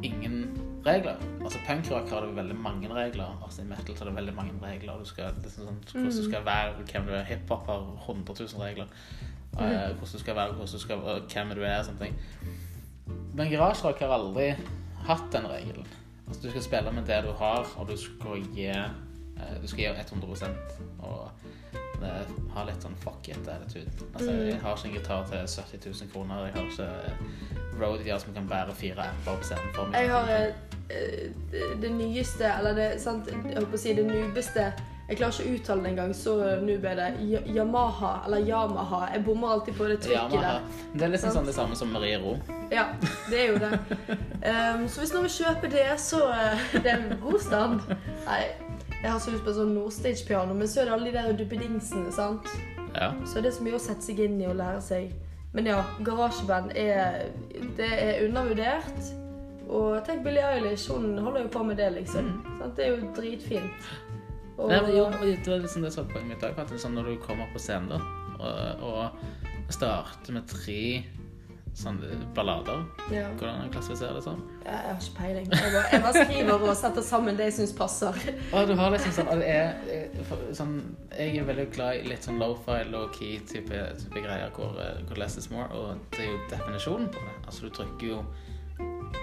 ingen regler. Altså Punkrock har det veldig mange regler. Altså I metal så er det veldig mange regler. Du skal, liksom sånn, hvordan du skal være, hvem du er. Hiphop har 100 000 regler. Uh, hvordan du skal være, hvordan du skal, hvem du er, sånne ting. Men garasjerock har aldri hatt den regelen. Altså, du skal spille med det du har, og du skal gi, du skal gjøre 100 og det har litt sånn fuck it-attitude. Altså, mm. jeg har ikke en gitar til 70 000 kroner. Jeg har ikke roadier som kan bære fire apper på scenen for meg. Jeg har uh, det nyeste, eller det, sant, jeg holdt på å si det nubeste jeg klarer ikke å uttale det engang, så noob er det. Yamaha, eller Yamaha. Jeg bommer alltid på det trykket Yamaha. der. Det er liksom sånn det samme som Marie Ro. Ja, det er jo det. Um, så hvis noen vil kjøpe det, så uh, det er en god stand. Nei, jeg har så lyst på sånn Nordstage-piano, men så er det alle de der duppedingsene, sant. Ja. Så det er så mye å sette seg inn i og lære seg. Men ja, garasjeband er, det er undervurdert. Og tenk Billie Eilish, hun holder jo på med det, liksom. Mm. Det er jo dritfint. Og... Men jo, det var liksom det som var poenget mitt òg. Sånn når du kommer på scenen, da, Og, og starter med tre sånne ballader. Ja. Hvordan jeg klassifiserer det sånn? Jeg har ikke peiling. Jeg bare, jeg bare, skriver og setter sammen det jeg syns passer. Og du har liksom sånn, det er, sånn Jeg er veldig glad i litt sånn low-fi, low-key type, type, greier hvor, hvor less is more, og det er jo definisjonen på det. Altså du trykker jo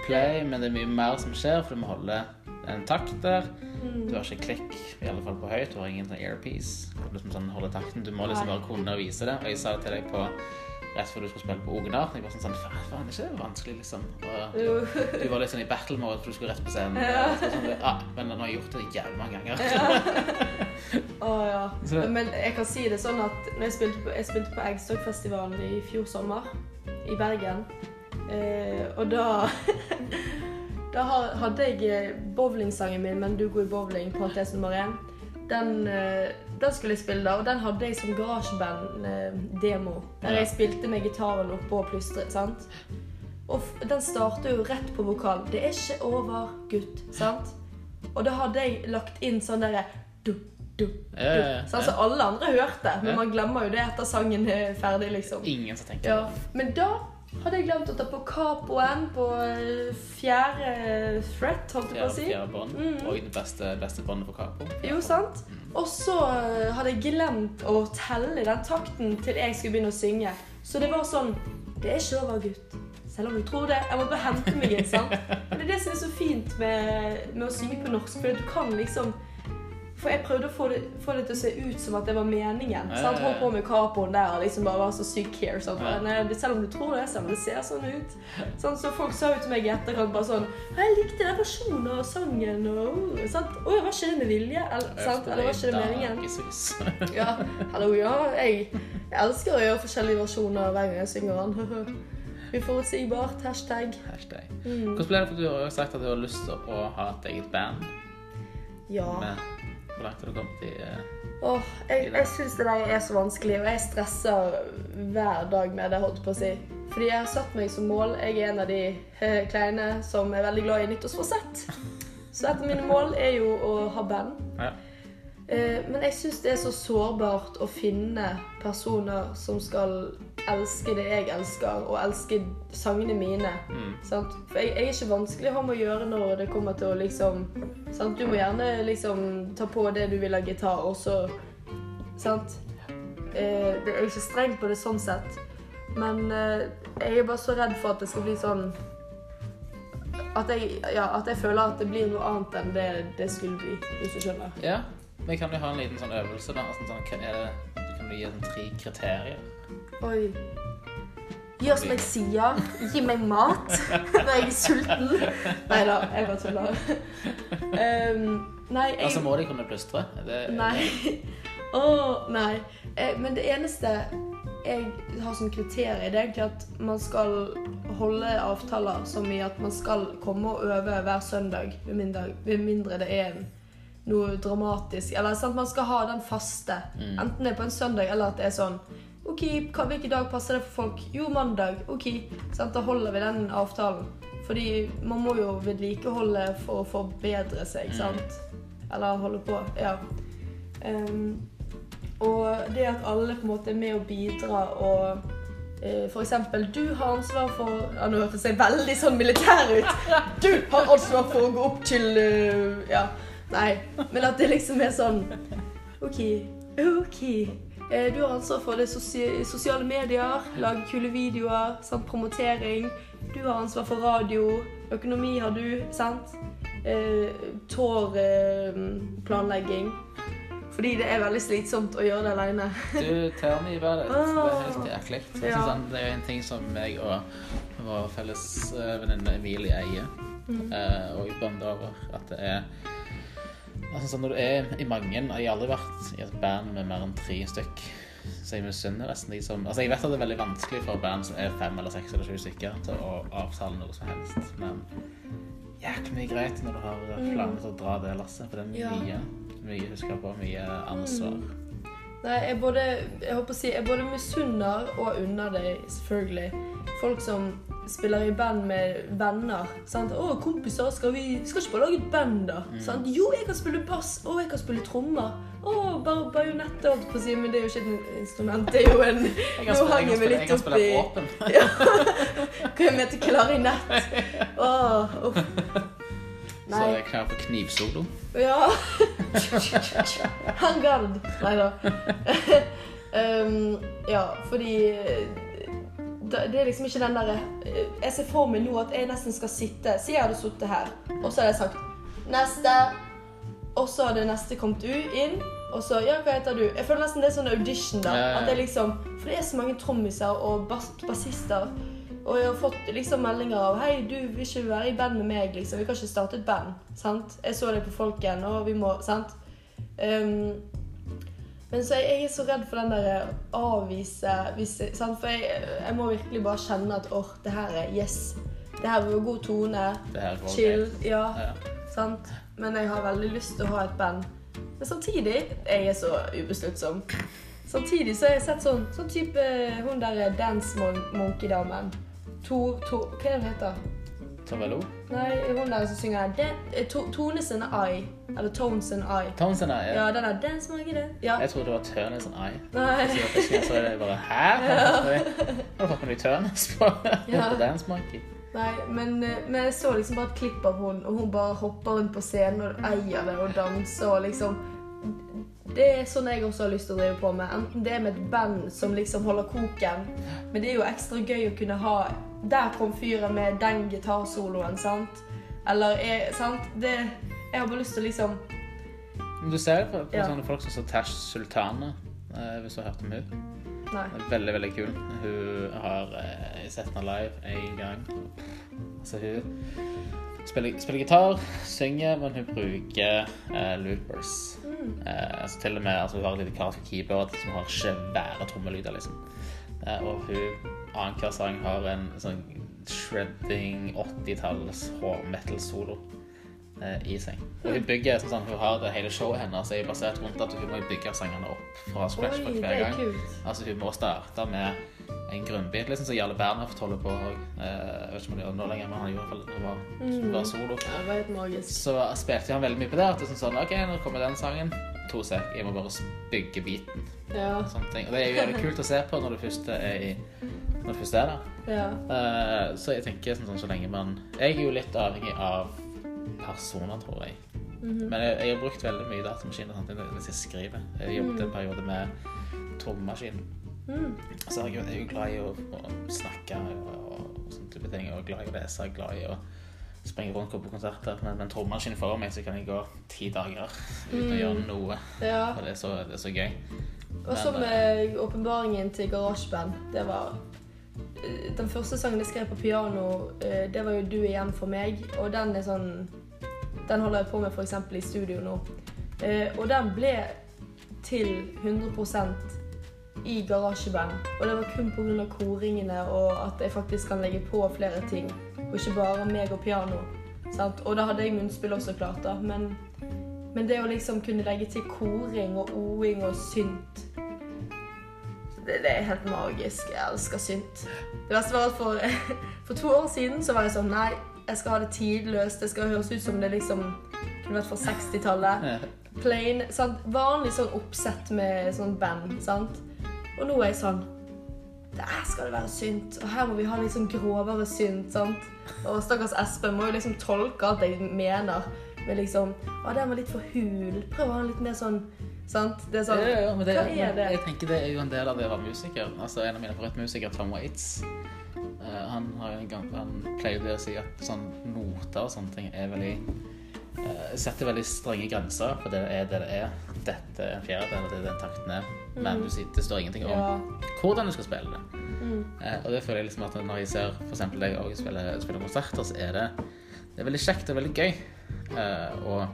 play, men det er mye mer som skjer, for du må holde en takt der. Mm. Du har ikke klikk, i alle fall på høyt. Du har ingen sånn earpiece. Du, liksom sånn, holder takten. du må liksom bare kunne vise det. Og jeg sa det til deg på rett før du skulle spille på Ognar. Jeg var sånn sånn Faen, det er ikke vanskelig, liksom. Og du var litt sånn i battle mode, for du skulle rett på scenen. Ja. Sånn, ah, men nå har jeg gjort det jævlig mange ganger. Ja. oh, ja. Så. Men jeg kan si det sånn at når jeg spilte på, jeg spilte på Eggstokkfestivalen i fjor sommer i Bergen, eh, og da Da hadde jeg bowlingsangen min 'Men du går i bowling', på parentes nummer én. Den eh, den skulle jeg spille, da, og den hadde jeg som garasjeband-demo. Der jeg spilte med gitaren oppå og plystret. sant? Og den starter jo rett på vokal. Det er ikke over, gutt. sant? Og da hadde jeg lagt inn sånn derre du, du, du. Så alle andre hørte, men man glemmer jo det etter sangen er ferdig. liksom. Ingen som tenker ja. Men da hadde jeg glemt å ta på capoen på eh, fjerde fret, holdt jeg på å si. Fjerde bånd. Mm. Og det beste, beste båndet på capo. Jo, sant? Mm. Og så eh, hadde jeg glemt å telle den takten til jeg skulle begynne å synge. Så det var sånn Det er ikke over, gutt. Selv om du tror det. Jeg må bare hente meg inn. sant? Men det er det som er så fint med, med å synge på norsk. For du kan liksom for jeg prøvde å få det, få det, til å se ut som at det var meningen. Ja, sant? Holdt på med capoen der og liksom bare var så syk care. Sånn. Men selv om du tror det, selv om det ser sånn ut. Sånn, så folk sa jo til meg i etterkant bare sånn 'Jeg likte den versjonen av sangen.' Og, sant? Å, var ikke det med vilje? Eller, sant? Eller var ikke det meningen? ja, hallo, ja. Jeg, jeg elsker å gjøre forskjellige versjoner hver gang jeg synger den. Uforutsigbart. Hashtag. Hashtag. Mm. Hvordan ble det for du har sagt at du har lyst til å ha et eget band? Ja. Med hvor langt har du kommet i Åh, oh, Jeg, jeg syns det der er så vanskelig, og jeg stresser hver dag med det, holdt på å si. Fordi jeg har satt meg som mål Jeg er en av de uh, kleine som er veldig glad i nyttårsforsett. Så et av mine mål er jo å ha band. Ja. Uh, men jeg syns det er så sårbart å finne personer som skal elske det jeg elsker, og elske sangene mine. Mm. For jeg, jeg, er ikke vanskelig å ha med å gjøre når det kommer til å liksom sant? Du må gjerne liksom ta på det du vil av gitar, og så Sant? Eh, det er ikke strengt på det sånn sett, men eh, jeg er bare så redd for at det skal bli sånn at jeg, ja, at jeg føler at det blir noe annet enn det det skulle bli, hvis du skjønner. Ja, vi kan jo ha en liten sånn øvelse. da. Altså, sånn, hva er det, du kan gi sånn tre kriterier Oi. Gjør som jeg sier. Gi meg mat når jeg er sulten. Nei da, jeg bare tuller. Um, nei, jeg... Altså, må de kunne plystre? Det... Nei. Å, oh, nei. Eh, men det eneste jeg har som kriterium, det er egentlig at man skal holde avtaler som i at man skal komme og øve hver søndag, med mindre, med mindre det er noe dramatisk. Eller sant? man skal ha den faste. Mm. Enten det er på en søndag, eller at det er sånn OK, hvilken dag passer det for folk? Jo, mandag. OK. Sant? Da holder vi den avtalen. Fordi man må jo vedlikeholde for å forbedre seg, ikke sant? Eller holde på. Ja. Um, og det at alle på en måte er med og bidrar og uh, for eksempel, du har ansvar for ja, Nå hørtes jeg veldig sånn militær ut. Du har ansvar for å gå opp til uh, Ja, nei. Men at det liksom er sånn OK. OK. Eh, du har ansvar for det sosiale medier, lage kule videoer, sant? promotering. Du har ansvar for radio. Økonomi har du, sant? Eh, Tårplanlegging. Fordi det er veldig slitsomt å gjøre det alene. du, me about. Det er helt jæklig. Ja. Sånn, det er en ting som jeg og vår felles eh, venninne Emilie eier, mm. og bander over at det er Altså, sånn, når du er i mange Jeg har aldri vært i et band med mer enn tre stykk. Så jeg misunner nesten de som Altså, jeg vet at det er veldig vanskelig for band som er fem eller seks eller sju stykker, til å avtale noe som helst, men jæklig mye greit når du har planer til å dra det lasset, for det er mye, ja. mye husker på, mye ansvar. Mm. Nei, jeg både Jeg håper å si Jeg både misunner og unner deg, selvfølgelig. Folk som spiller i band med venner. Sant? 'Å, kompiser, skal vi skal ikke bare lage et band, da?' Mm. Sant? 'Jo, jeg kan spille bass. Å, jeg kan spille trommer.' 'Å, bare bajonett', holdt på å si, men det er jo ikke et instrument. Det er jo en kan spille, jeg jeg kan spille våpen. ja. Kan jeg klarinett? Å, Nei. Så jeg er klar for knivsolo. Ja. Hangard. Nei da. um, ja, fordi det er liksom ikke den derre eh, Jeg ser for meg nå at jeg nesten skal sitte Si jeg hadde sittet her, og så hadde jeg sagt 'neste', og så hadde neste kommet inn, og så 'ja, hva heter du?' Jeg føler nesten det er sånn audition, da. Ja, ja. At det liksom, For det er så mange trommiser og bassister. Og jeg har fått liksom meldinger av 'Hei, du vil ikke være i band med meg', liksom. 'Vi kan ikke starte et band'. Sant? Jeg så det på Folken, og vi må Sant? Um, men så jeg, jeg er så redd for den der eh, avvise hvis, sant? For jeg, jeg, må virkelig bare kjenne at åh, det her er yes. Det her var god tone. Chill. Ja, ja. Sant? Men jeg har veldig lyst til å ha et band. Men samtidig Jeg er så ubesluttsom. Samtidig så har jeg sett sånn sånn type Hun der Dance Monkey-damen. Tor to, Hva er det hun heter Tavello? Nei, hun der som synger eh, to, Tones and I. Eller Tones and I. Tones and I, ja. ja den er Dance Monkey, det. Ja. Jeg trodde det var Turnes and I. Nei. Så, er det bare Hæ? Ja. Du fått med deg Turnes på, ja. på Dance Monkey? Nei, men, vi men, jeg så liksom bare et klipp av hun, og hun bare hopper rundt på scenen og eier det og danser og liksom det er sånn jeg også har lyst til å drive på med. Enten det er med et band som liksom holder koken, men det er jo ekstra gøy å kunne ha Der kom fyren med den gitarsoloen, sant? Eller er, sant? Det, jeg har bare lyst til å liksom Du ser det på, på ja. sånne folk som Tash Sultana, eh, hvis du har hørt om henne. Nei. Veldig, veldig kul. Hun har eh, sett henne live en gang. Altså, hun spiller, spiller gitar, synger, men hun bruker eh, loopers. Mm. Eh, altså, til og med altså, Hun har et lite karakter keyboard som har svære trommelyder. Liksom. Eh, og hun annenhver sang har en sånn shredding 80-talls metal-solo eh, i seg. Og hun bygger som sånn, hun har det hele showet hennes er basert rundt at hun må bygge sangene opp fra scratch for hver gang. Altså Hun må starte med en grunnbit, liksom som Jarle Bernhoft holder på òg. Eh, vet ikke om han gjør det nå lenger, men han gjorde det når han var, solo. Ja, så spilte han veldig mye på det. At det er sånn, OK, nå kommer den sangen. To sek, jeg må bare bygge beaten. Ja. Og det er jo jævlig kult å se på når du først er, i, når først er der. Ja. Uh, så jeg tenker sånn, sånn, så lenge man Jeg er jo litt avhengig av personer, tror jeg. Mm -hmm. Men jeg, jeg, har brukt veldig mye datamaskiner hvis jeg skriver. Jeg jobbet en periode med trommemaskin. Mm. Så jeg er jo glad i å, å snakke og, og sånne type ting. Og glad i å lese, glad i å springe rundt på konserter. Men med en trommemaskin foran meg så kan jeg gå ti dager uten mm. å gjøre noe. Ja. Og det er så, det er så gøy. Og så med eh, åpenbaringen til GarageBand. Det var Den første sangen jeg skrev på piano, eh, det var jo 'Du er hjem for meg'. Og den er sånn Den holder jeg på med f.eks. i studio nå. Og den ble til 100% i garasjeband. Og det var kun pga. koringene og at jeg faktisk kan legge på flere ting. Og ikke bare meg og piano. Sant? Og da hadde jeg munnspill også klart, da. Men, men, det å liksom kunne legge til koring og oing og synt det, det, er helt magisk. Jeg elsker synt. Det verste var at for, for to år siden så var jeg sånn Nei, jeg skal ha det tidløst. Det skal høres ut som det liksom kunne vært fra 60-tallet. Plain. Sant? Vanlig sånn oppsett med sånn band. sant? Og nå er jeg sånn Der skal det være synt. Og her må vi ha litt sånn grovere synt. sant? Og stakkars Espen må jo liksom tolke alt jeg mener. Med liksom Å, den var litt for hul. Prøv å ha litt mer sånn Sant? Det er sånn ja, ja, det, Hva er det? Jeg tenker Det er jo en del av det å være musiker. Altså En av mine favorittmusikere, Tom Waits, uh, han, har en gang, han pleide å si at sånn noter og sånne ting er veldig uh, Setter veldig strenge grenser, for det er det det er. Dette er en fjerdedel, det er den takten er. Men mm. det står ingenting om ja. hvordan du skal spille det. Mm. Eh, og det føler jeg liksom at når jeg ser f.eks. deg òg spille, spille konserter, så er det, det er veldig kjekt og veldig gøy. Eh, og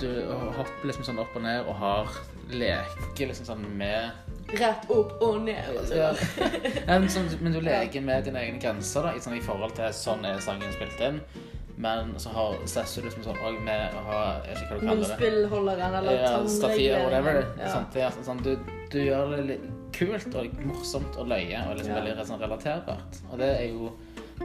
du hopper liksom sånn opp og ned og har leker liksom sånn med Rett opp og ned. Altså. Ja. men, sånn, men, du leker med dine egne grenser da, i, sånn, i forhold til sånn er sangen spilt inn. Men så har Sessu liksom sånn òg med å ha Jeg vet ikke hva du kaller det. Munnspillholderen eller ja, Stativ, whatever. Ja. Sånn, sånn, du, du, gjør det litt kult og morsomt og løye og liksom ja. veldig sånn relaterbart. Og det er jo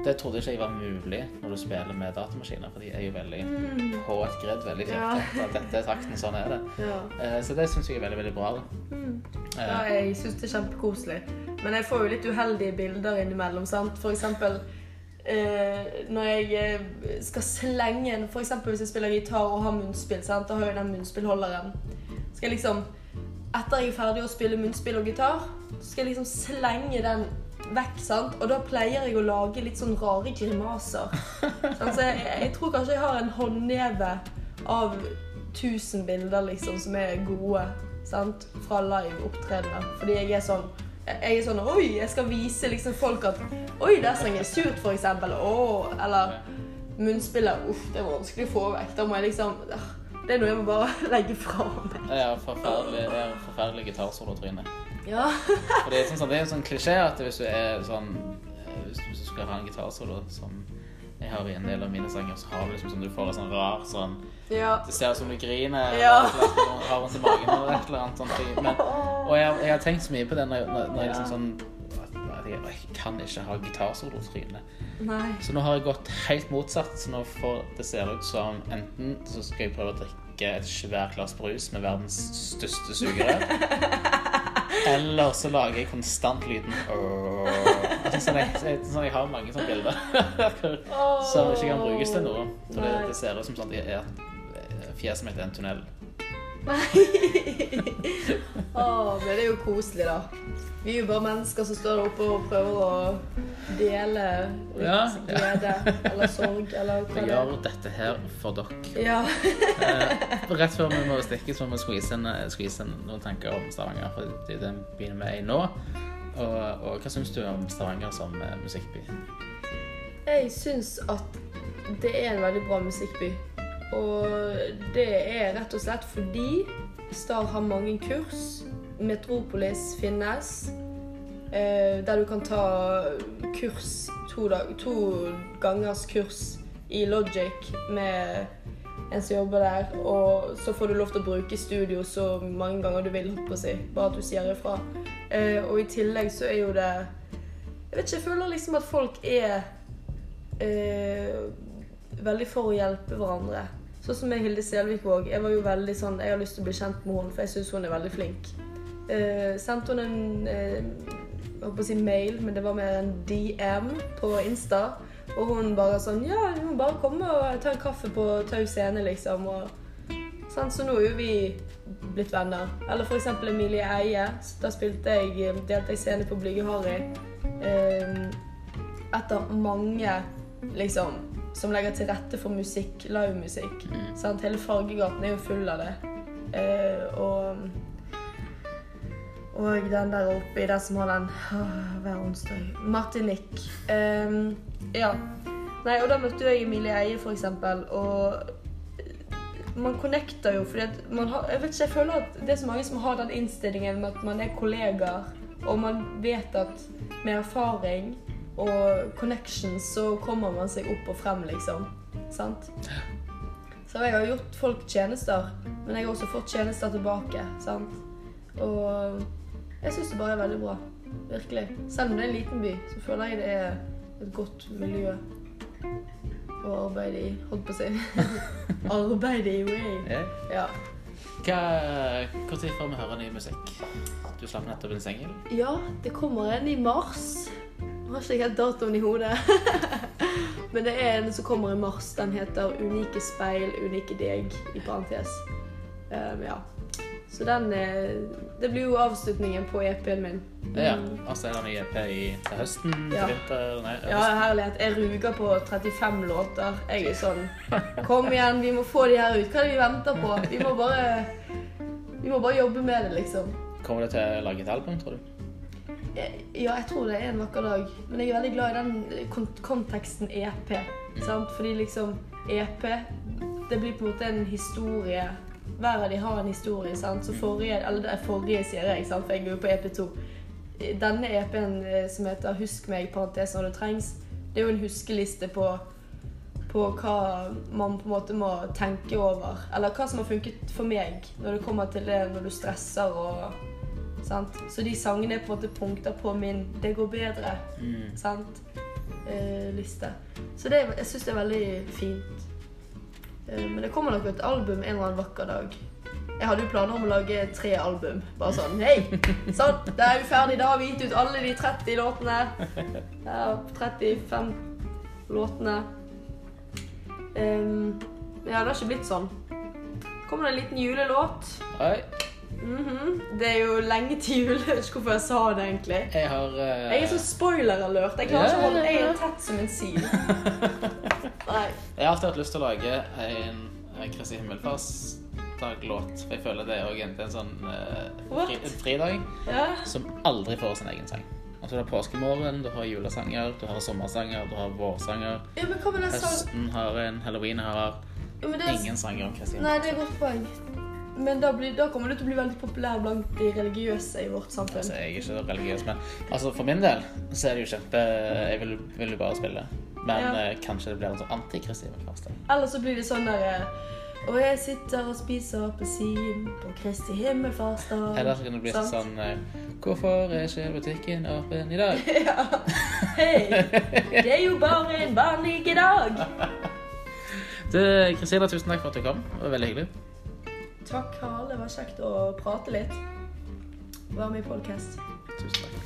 det trodde ikke var mulig når du spiller med datamaskiner, for de er jo veldig mm. på et gredd, veldig. Ja. At dette er takten, sånn er det. Ja. Uh, så det syns jeg er veldig, veldig bra. Mm. Ja, jeg syns det er kjempekoselig. Men jeg får jo litt uheldige bilder innimellom, sant. For eksempel uh, når jeg skal slenge en For eksempel hvis jeg spiller gitar og har munnspill, sant. Da har jeg den munnspillholderen. Skal jeg liksom Etter jeg er ferdig å spille munnspill og gitar, så skal jeg liksom slenge den vekk, sant? Og da pleier jeg å lage litt sånn rare grimaser. så jeg, jeg, tror kanskje jeg har en håndneve av 1000 bilder liksom som er gode sant? fra live opptredener. Fordi jeg er sånn jeg er sånn Oi, jeg skal vise liksom folk at Oi, der sang jeg surt, for eksempel. Oh, eller munnspillet. Uff, det er vanskelig å få vekk. Da må jeg liksom Det er noe jeg må bare legge fra meg. Ja, forferdelig, forferdelig gitarsolo-tryne. Ja. For det er, sånn, det er en sånn klisjé at hvis du er sånn eh, Hvis du skal ha en gitarsolo som jeg har i en del av mine sanger, så har du liksom sånn du får en sånn rar sånn ja. Det ser ut som du griner ja. eller har vondt i magen eller et eller annet sånt. Men, og jeg, jeg, har tenkt så mye på det når, når, når jeg liksom sånn jeg, jeg kan ikke ha gitarsolo-tryne. Så nå har jeg gått helt motsatt. Så nå får det ser ut som enten så skal jeg prøve å drikke et svært glass brus med verdens største sugerør. Eller så lager jeg konstant lyden altså, sånn jeg, sånn jeg, har mange sånne bilder som ikke kan brukes til noe. For det, det ser ut som sånn at fjeset mitt er en tunnel. Nei. oh, men det er jo koselig, da. Vi er jo bare mennesker som står der oppe og prøver å dele ja, glede eller sorg eller hva det er. Vi gjør dette her for dere. Ja. eh, rett før vi må stikke, så må vi skvise, skvise noen tanker om Stavanger. For det er den byen vi er i nå. Og, og hva syns du om Stavanger som eh, musikkby? Jeg syns at det er en veldig bra musikkby. Og det er rett og slett fordi Star har mange kurs. Metropolis finnes. Eh, der du kan ta kurs to, dag, to gangers kurs i Logic med en som jobber der. Og så får du lov til å bruke studio så mange ganger du vil, på å si. Bare at du sier ifra. Eh, og i tillegg så er jo det Jeg vet ikke, jeg føler liksom at folk er eh, veldig for å hjelpe hverandre. Sånn som med Hilde Selvik òg. Jeg var jo veldig sånn, jeg har lyst til å bli kjent med henne, for jeg syns hun er veldig flink. Uh, sendte hun en uh, jeg håper å si mail, men det var mer en DM på Insta. Og hun bare sånn Ja, du må bare komme og ta en kaffe på Tau scene, liksom. Og, sånn, så nå er jo vi blitt venner. Eller for eksempel Emilie Eie. Da spilte jeg, delte jeg scene på Blyge Harry. Uh, etter mange liksom som legger til rette for musikk, livemusikk. Mm. Hele Fargegaten er jo full av det. Eh, og, og den der oppe i den som har den hver onsdag Martinique. Eh, ja. Nei, og da møtte jeg Emilie Eie, for eksempel, og man connecter jo fordi at man har Jeg vet ikke, jeg føler at det er så mange som har den innstillingen med at man er kollegaer, og man vet at med erfaring og connections, så kommer man seg opp og frem, liksom. Sant? Så jeg har gjort folk tjenester, men jeg har også fått tjenester tilbake. sant? Og jeg syns det bare er veldig bra. Virkelig. Selv om det er en liten by, så føler jeg det er et godt miljø å arbeide i. Holdt på å si. arbeide i way. Ja. Hva, Når får vi høre ny musikk? Du slapp nettopp en singel. Ja, det kommer en i mars. Jeg har ikke helt datoen i hodet. Men det er en som kommer i mars. Den heter 'Unike speil, unike deg', i parentes. Um, ja. Så den Det blir jo avslutningen på EP-en min. Ja, altså er det en EP i, til høsten? Ja. Vinter? Nei, ja, herlighet. Jeg ruger på 35 låter. Jeg er sånn Kom igjen, vi må få de her ut. Hva er det vi venter på? Vi må bare Vi må bare jobbe med det, liksom. Kommer du til å lage et album, tror du? Ja, jeg tror det er en vakker dag. Men jeg er veldig glad i den kont konteksten EP. Sant? Fordi liksom EP Det blir på en måte en historie. Hver av de har en historie. Sant? Så forrige Eller det er forrige, sier jeg, sant? for jeg går jo på EP2. Denne EP-en eh, som heter 'Husk meg', parentes når det trengs, det er jo en huskeliste på på hva man på en måte må tenke over. Eller hva som har funket for meg når det kommer til det når du stresser og Sant? Så de sangene er på en måte punkter på min 'det går bedre' Mm. sant? Eh, liste. Så det, jeg syns det er veldig fint. Eh, men det kommer nok et album en eller annen vakker dag. Jeg hadde jo planer om å lage tre album. Bare sånn Hei! Sånn, da er vi ferdig. Da har vi gitt ut alle de 30 låtene. Ja, 35 låtene. Um, ja, det har ikke blitt sånn. kommer det en liten julelåt. Oi, Mhm. Det er jo lenge til jul. Jeg vet ikke hvorfor jeg sa det, egentlig. jeg har uh... Jeg er så spoiler-alert. Jeg klarer ikke å holde jeg er tett som en sil. Nei. Jeg har alltid hatt lyst til å lage en Kristi himmelfartsdag-låt. For jeg føler det er også en, en sånn uh, fri, en fridag Ja. som aldri får sin egen sang. Altså Det er påskemorgen, du har julesanger, du har sommersanger, du har vårsanger. ja. Høsten har en, halloween har det er... ingen sanger om Kristi Nei, det er godt poeng. Men da, blir, da kommer du til å bli veldig populær blant de religiøse i vårt samfunn. Altså, jeg er ikke så religiøs, men altså, for min del så er det jo kjempe Jeg vil, vil jo bare spille. Men Ja. eh, kanskje det blir en sånn anti-Kristi. Eller så blir det sånn der eh, Og jeg sitter og spiser appelsin på Kristi himmelfartsdag. Eller så kan det bli Sant? sånn eh, Hvorfor er ikke butikken åpen i dag? Ja. Hei! Det er jo bare en vanlig dag. Du, Kristina, tusen takk for at du kom. Det var veldig hyggelig. Takk, Harald. Det var kjekt å prate litt. Være med i podkast. Tusen takk.